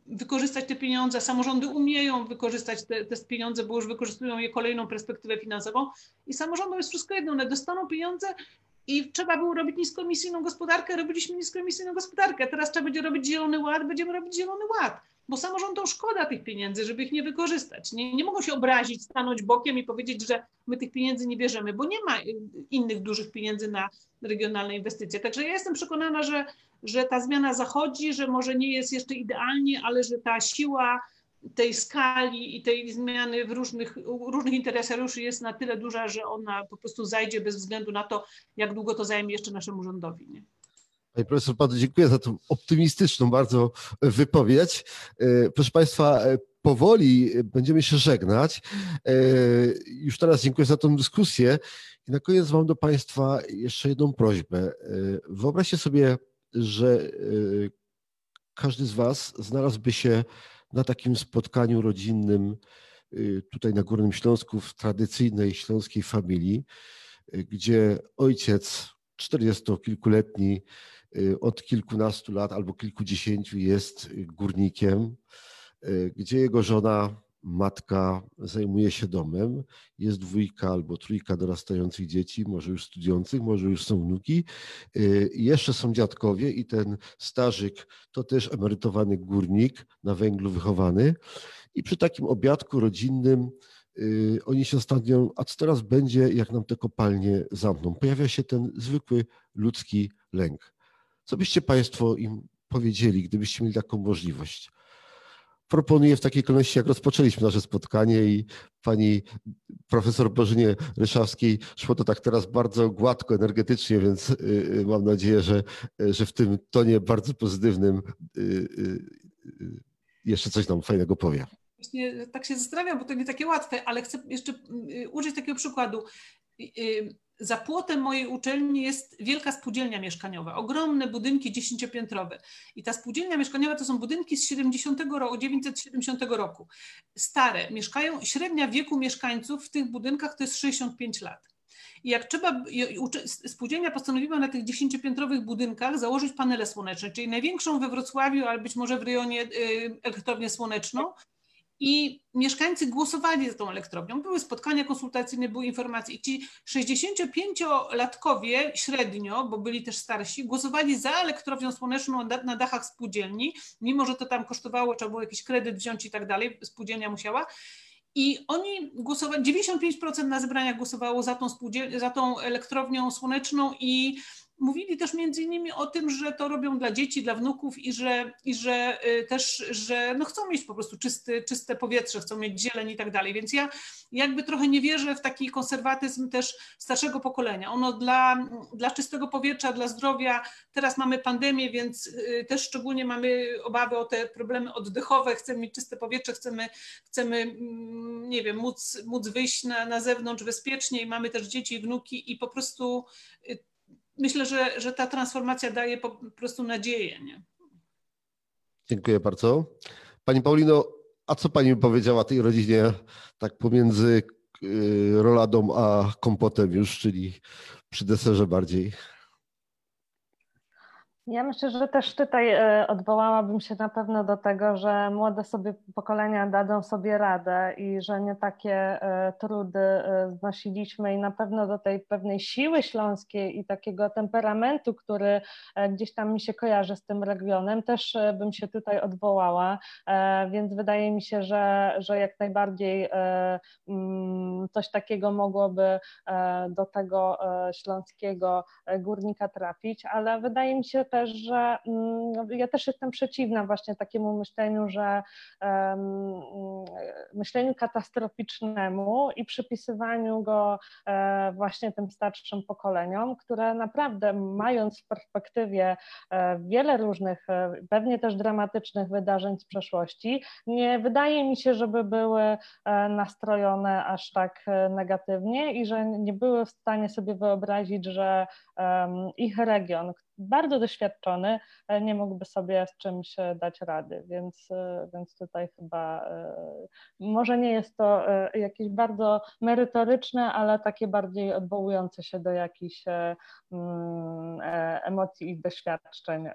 wykorzystać te pieniądze. Samorządy umieją wykorzystać te, te pieniądze, bo już wykorzystują je kolejną perspektywę finansową. I samorządom jest wszystko jedno, one dostaną pieniądze i trzeba było robić niskoemisyjną gospodarkę, robiliśmy niskoemisyjną gospodarkę. Teraz trzeba będzie robić zielony ład, będziemy robić zielony ład bo samorządom szkoda tych pieniędzy, żeby ich nie wykorzystać. Nie, nie mogą się obrazić, stanąć bokiem i powiedzieć, że my tych pieniędzy nie bierzemy, bo nie ma y, innych dużych pieniędzy na regionalne inwestycje. Także ja jestem przekonana, że, że ta zmiana zachodzi, że może nie jest jeszcze idealnie, ale że ta siła tej skali i tej zmiany w różnych, różnych interesariuszy jest na tyle duża, że ona po prostu zajdzie bez względu na to, jak długo to zajmie jeszcze naszemu rządowi. Nie? Panie profesor, bardzo dziękuję za tą optymistyczną bardzo wypowiedź. E, proszę Państwa, e, powoli będziemy się żegnać. E, już teraz dziękuję za tą dyskusję. I na koniec mam do Państwa jeszcze jedną prośbę. Wyobraźcie sobie, że każdy z Was znalazłby się na takim spotkaniu rodzinnym tutaj na Górnym Śląsku w tradycyjnej śląskiej familii, gdzie ojciec, czterdziestokilkuletni, Y, od kilkunastu lat albo kilkudziesięciu jest górnikiem, y, gdzie jego żona, matka zajmuje się domem. Jest dwójka albo trójka dorastających dzieci, może już studiujących, może już są wnuki. Y, jeszcze są dziadkowie i ten starzyk to też emerytowany górnik na węglu wychowany. I przy takim obiadku rodzinnym oni się zastanawiają, a co teraz będzie, jak nam te kopalnie zamkną. Pojawia się ten zwykły ludzki lęk. Co byście Państwo im powiedzieli, gdybyście mieli taką możliwość? Proponuję w takiej kolejności, jak rozpoczęliśmy nasze spotkanie i pani profesor Bożynie Ryszawskiej szło to tak teraz bardzo gładko, energetycznie, więc y, y, mam nadzieję, że, że w tym tonie bardzo pozytywnym y, jeszcze coś nam fajnego powie. Właśnie tak się zastanawiam, bo to nie takie łatwe, ale chcę jeszcze użyć takiego przykładu za płotem mojej uczelni jest wielka spółdzielnia mieszkaniowa, ogromne budynki dziesięciopiętrowe. I ta spółdzielnia mieszkaniowa to są budynki z 70 roku, 970 roku. Stare, mieszkają, średnia wieku mieszkańców w tych budynkach to jest 65 lat. I jak trzeba, spółdzielnia postanowiła na tych dziesięciopiętrowych budynkach założyć panele słoneczne, czyli największą we Wrocławiu, ale być może w rejonie y, elektrownię słoneczną, i mieszkańcy głosowali za tą elektrownią. Były spotkania konsultacyjne, były informacje i ci 65-latkowie średnio, bo byli też starsi, głosowali za elektrownią słoneczną na dachach spółdzielni, mimo że to tam kosztowało, trzeba było jakiś kredyt wziąć i tak dalej, spółdzielnia musiała. I oni głosowali, 95% na zebraniach głosowało za tą, za tą elektrownią słoneczną i mówili też między innymi o tym, że to robią dla dzieci, dla wnuków i że, i że też, że no chcą mieć po prostu czysty, czyste powietrze, chcą mieć zieleń i tak dalej. Więc ja jakby trochę nie wierzę w taki konserwatyzm też starszego pokolenia. Ono dla, dla czystego powietrza, dla zdrowia, teraz mamy pandemię, więc też szczególnie mamy obawy o te problemy oddechowe, chcemy mieć czyste powietrze, chcemy, chcemy mm, nie wiem, móc, móc wyjść na, na zewnątrz bezpiecznie i mamy też dzieci i wnuki i po prostu y, myślę, że, że ta transformacja daje po prostu nadzieję. Nie? Dziękuję bardzo. Pani Paulino, a co Pani powiedziała tej rodzinie tak pomiędzy y, roladą a kompotem już, czyli przy deserze bardziej? Ja myślę, że też tutaj e, odwołałabym się na pewno do tego, że młode sobie pokolenia dadzą sobie radę i że nie takie e, trudy e, znosiliśmy i na pewno do tej pewnej siły śląskiej i takiego temperamentu, który gdzieś tam mi się kojarzy z tym regionem, też bym się tutaj odwołała, więc wydaje mi się, że, że jak najbardziej mm, coś takiego mogłoby do tego śląskiego górnika trafić, ale wydaje mi się też, też, że mm, ja też jestem przeciwna właśnie takiemu myśleniu, że myśleniu katastroficznemu i przypisywaniu go e, właśnie tym starszym pokoleniom, które naprawdę mając w perspektywie e, wiele różnych, e, pewnie też dramatycznych wydarzeń z przeszłości, nie wydaje mi się, żeby były nastrojone aż tak negatywnie i że nie były w stanie sobie wyobrazić, że ich region, bardzo doświadczony e, nie mógłby sobie z czymś e, dać rady, więc, e, więc tutaj chyba może nie jest to jakieś bardzo merytoryczne, ale takie bardziej odwołujące się do jakichś mm, emocji i doświadczeń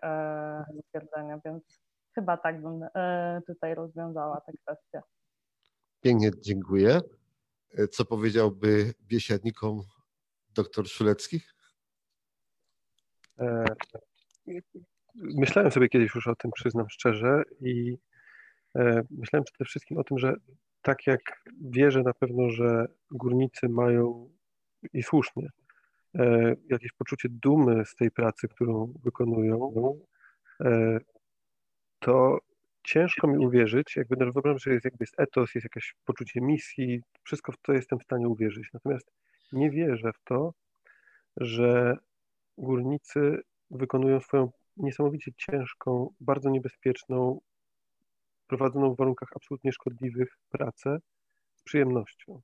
stwierdzenia, więc chyba tak bym tutaj rozwiązała tę kwestię. Pięknie, dziękuję. Co powiedziałby biesiadnikom doktor Szulecki? E, myślałem sobie kiedyś już o tym, przyznam szczerze, i e, myślałem przede wszystkim o tym, że tak jak wierzę na pewno, że górnicy mają i słusznie e, jakieś poczucie dumy z tej pracy, którą wykonują, to ciężko mi uwierzyć, jakby no, wyobrażam, że jest, jakby jest etos, jest jakieś poczucie misji, wszystko w to jestem w stanie uwierzyć. Natomiast nie wierzę w to, że górnicy wykonują swoją niesamowicie ciężką, bardzo niebezpieczną, prowadzoną w warunkach absolutnie szkodliwych pracę z przyjemnością.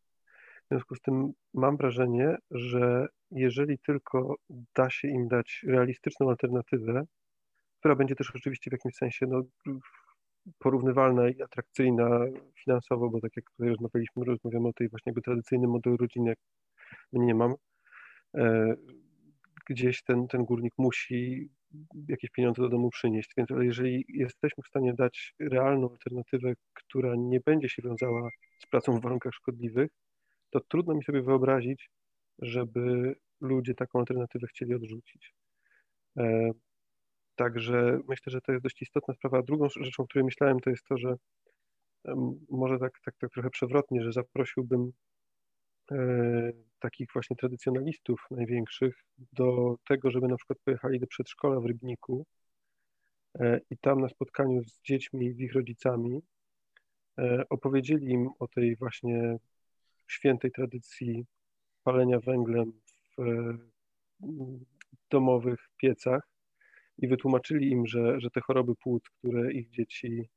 W związku z tym mam wrażenie, że jeżeli tylko da się im dać realistyczną alternatywę, która będzie też oczywiście w jakimś sensie no, porównywalna i atrakcyjna finansowo, bo tak jak tutaj rozmawialiśmy, rozmawiamy o tej właśnie jakby tradycyjnym modelu rodziny, jak nie mam, e, gdzieś ten, ten górnik musi jakieś pieniądze do domu przynieść. Więc jeżeli jesteśmy w stanie dać realną alternatywę, która nie będzie się wiązała z pracą w warunkach szkodliwych, to trudno mi sobie wyobrazić, żeby ludzie taką alternatywę chcieli odrzucić. E, także myślę, że to jest dość istotna sprawa. Drugą rzeczą, o której myślałem, to jest to, że może tak, tak, tak trochę przewrotnie, że zaprosiłbym E, takich właśnie tradycjonalistów największych do tego, żeby na przykład pojechali do przedszkola w Rybniku e, i tam na spotkaniu z dziećmi, z ich rodzicami e, opowiedzieli im o tej właśnie świętej tradycji palenia węglem w domowych piecach i wytłumaczyli im, że, że te choroby płuc, które ich dzieci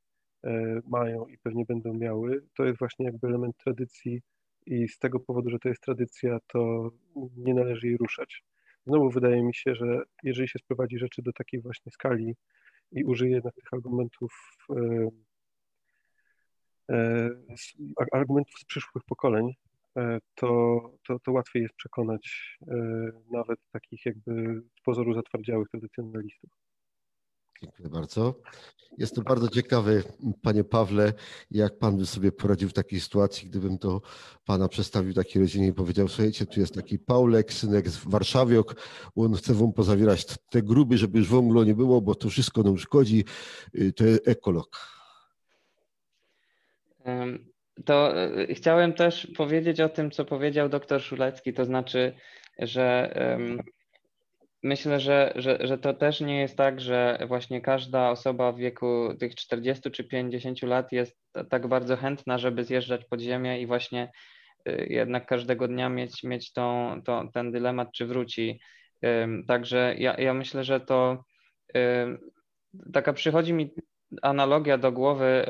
mają i pewnie będą miały, to jest właśnie jakby element tradycji i z tego powodu, że to jest tradycja, to nie należy jej ruszać. Znowu wydaje mi się, że jeżeli się sprowadzi rzeczy do takiej właśnie skali i użyje jednak tych argumentów, e, e, argumentów z przyszłych pokoleń, e, to, to, to łatwiej jest przekonać nawet takich jakby z pozoru zatwardziałych tradycjonalistów. Dziękuję bardzo. Jestem bardzo ciekawy, panie Pawle, jak pan by sobie poradził w takiej sytuacji, gdybym to pana przedstawił takiej rodzinie i powiedział, słuchajcie, tu jest taki Paulek, synek z Warszawiok, on chce wam pozawierać te gruby, żeby już nie było, bo to wszystko nam szkodzi, y, to jest ekolog. To y, chciałem też powiedzieć o tym, co powiedział doktor Szulecki, to znaczy, że myślę, że, że, że to też nie jest tak, że właśnie każda osoba w wieku tych 40 czy 50 lat jest tak bardzo chętna, żeby zjeżdżać pod ziemię i właśnie y, jednak każdego dnia mieć, mieć tą, tą, ten dylemat, czy wróci. Także ja, ja myślę, że to taka przychodzi mi analogia do głowy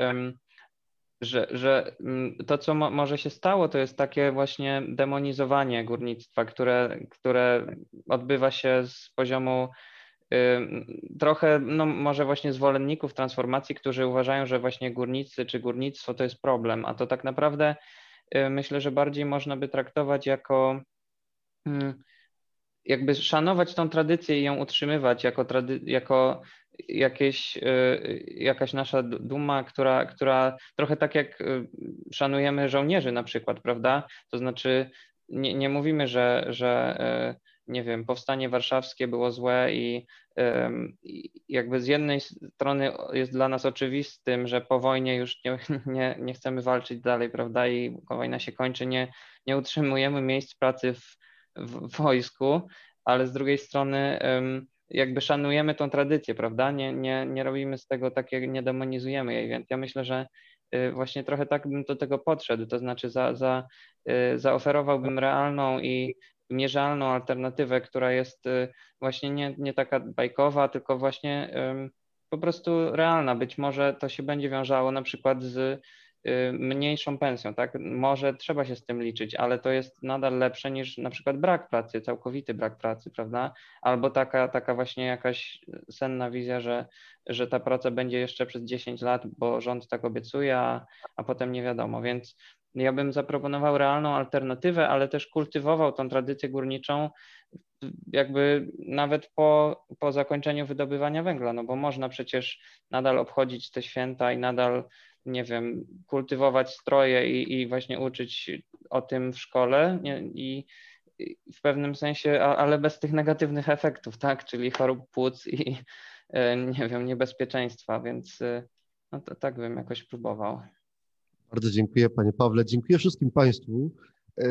że, że mm, to, co mo może się stało, to jest takie właśnie demonizowanie górnictwa, które, które odbywa się z poziomu y, trochę, no może właśnie zwolenników transformacji, którzy uważają, że właśnie górnicy czy górnictwo to jest problem, a to tak naprawdę y, myślę, że bardziej można by traktować jako y, jakby szanować tą tradycję i ją utrzymywać jako, jako jakieś, y, jakaś nasza duma, która, która trochę tak jak y, szanujemy żołnierzy na przykład, prawda? To znaczy nie, nie mówimy, że, że y, nie wiem, powstanie warszawskie było złe i jakby z jednej strony jest dla nas oczywistym, że po wojnie już nie, <laughs> nie, nie chcemy walczyć dalej, prawda? I wojna się kończy, nie, nie utrzymujemy miejsc pracy w, w wojsku, ale z drugiej strony jakby szanujemy tą tradycję, prawda? Nie, nie, nie robimy z tego takiego, nie demonizujemy jej, więc ja myślę, że y, właśnie trochę tak bym do tego podszedł, to znaczy za, za, y, zaoferowałbym realną i mierzalną alternatywę, która jest y, właśnie nie, nie taka bajkowa, tylko właśnie po prostu realna. Być może to się będzie wiązało na przykład z mniejszą pensją, tak? Może trzeba się z tym liczyć, ale to jest nadal lepsze niż na przykład brak pracy, całkowity brak pracy, prawda? Albo taka, taka właśnie jakaś senna wizja, że, że ta praca będzie jeszcze przez 10 lat, bo rząd tak obiecuje, a, a potem nie wiadomo. Więc ja bym zaproponował realną alternatywę, ale też kultywował tą tradycję górniczą jakby nawet po, po zakończeniu wydobywania węgla, no bo można przecież nadal obchodzić te święta i nadal nie wiem, kultywować stroje i, i właśnie uczyć o tym w szkole nie, i, w pewnym sensie, ale bez tych negatywnych efektów, tak, czyli chorób płuc i e, nie wiem, niebezpieczeństwa, więc e, no to tak bym jakoś próbował. Bardzo dziękuję Panie Pawle. Dziękuję wszystkim Państwu e,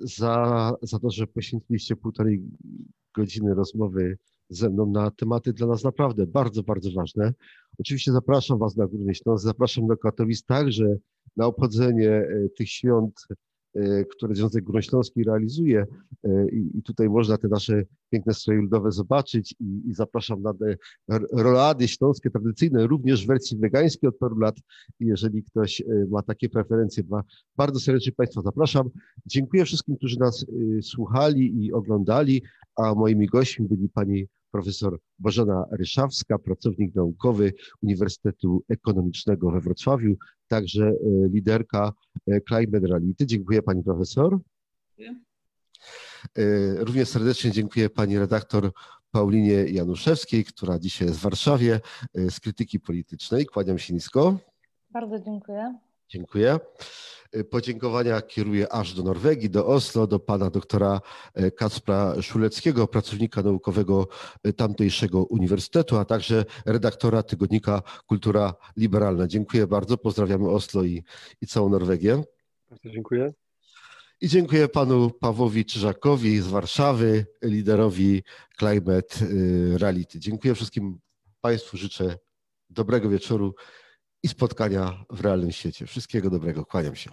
za, za to, że poświęciliście półtorej godziny rozmowy ze mną na tematy dla nas naprawdę bardzo, bardzo ważne. Oczywiście zapraszam Was na Górny Śląsk, zapraszam do Katowic także na obchodzenie e, tych świąt, które Związek Górnośląski realizuje e, i tutaj można te nasze piękne stroje ludowe zobaczyć i, i zapraszam na te rolady śląskie tradycyjne, również w wersji wegańskiej od paru lat, jeżeli ktoś ma takie preferencje. Bardzo serdecznie Państwa zapraszam. Dziękuję wszystkim, którzy nas słuchali i oglądali, a moimi gośćmi byli Pani profesor Bożena Ryszawska, pracownik naukowy Uniwersytetu Ekonomicznego we Wrocławiu, także e, liderka e, Climate Reality. Dziękuję pani profesor. Dziękuję. E, również serdecznie dziękuję pani redaktor Paulinie Januszewskiej, która dzisiaj jest w Warszawie z krytyki politycznej. Kłaniam się nisko. Bardzo dziękuję. Dziękuję. Y, podziękowania kieruję aż do Norwegii, do Oslo, do pana doktora y, Kacpra Szuleckiego, pracownika naukowego y, tamtejszego uniwersytetu, a także redaktora tygodnika Kultura Liberalna. Dziękuję bardzo, pozdrawiamy Oslo i, i całą Norwegię. Bardzo dziękuję. I dziękuję panu Pawłowi Czyżakowi z Warszawy, liderowi Climate Reality. Dziękuję wszystkim państwu, życzę dobrego wieczoru i spotkania w realnym świecie. Wszystkiego dobrego, kłaniam się.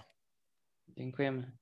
Dziękujemy.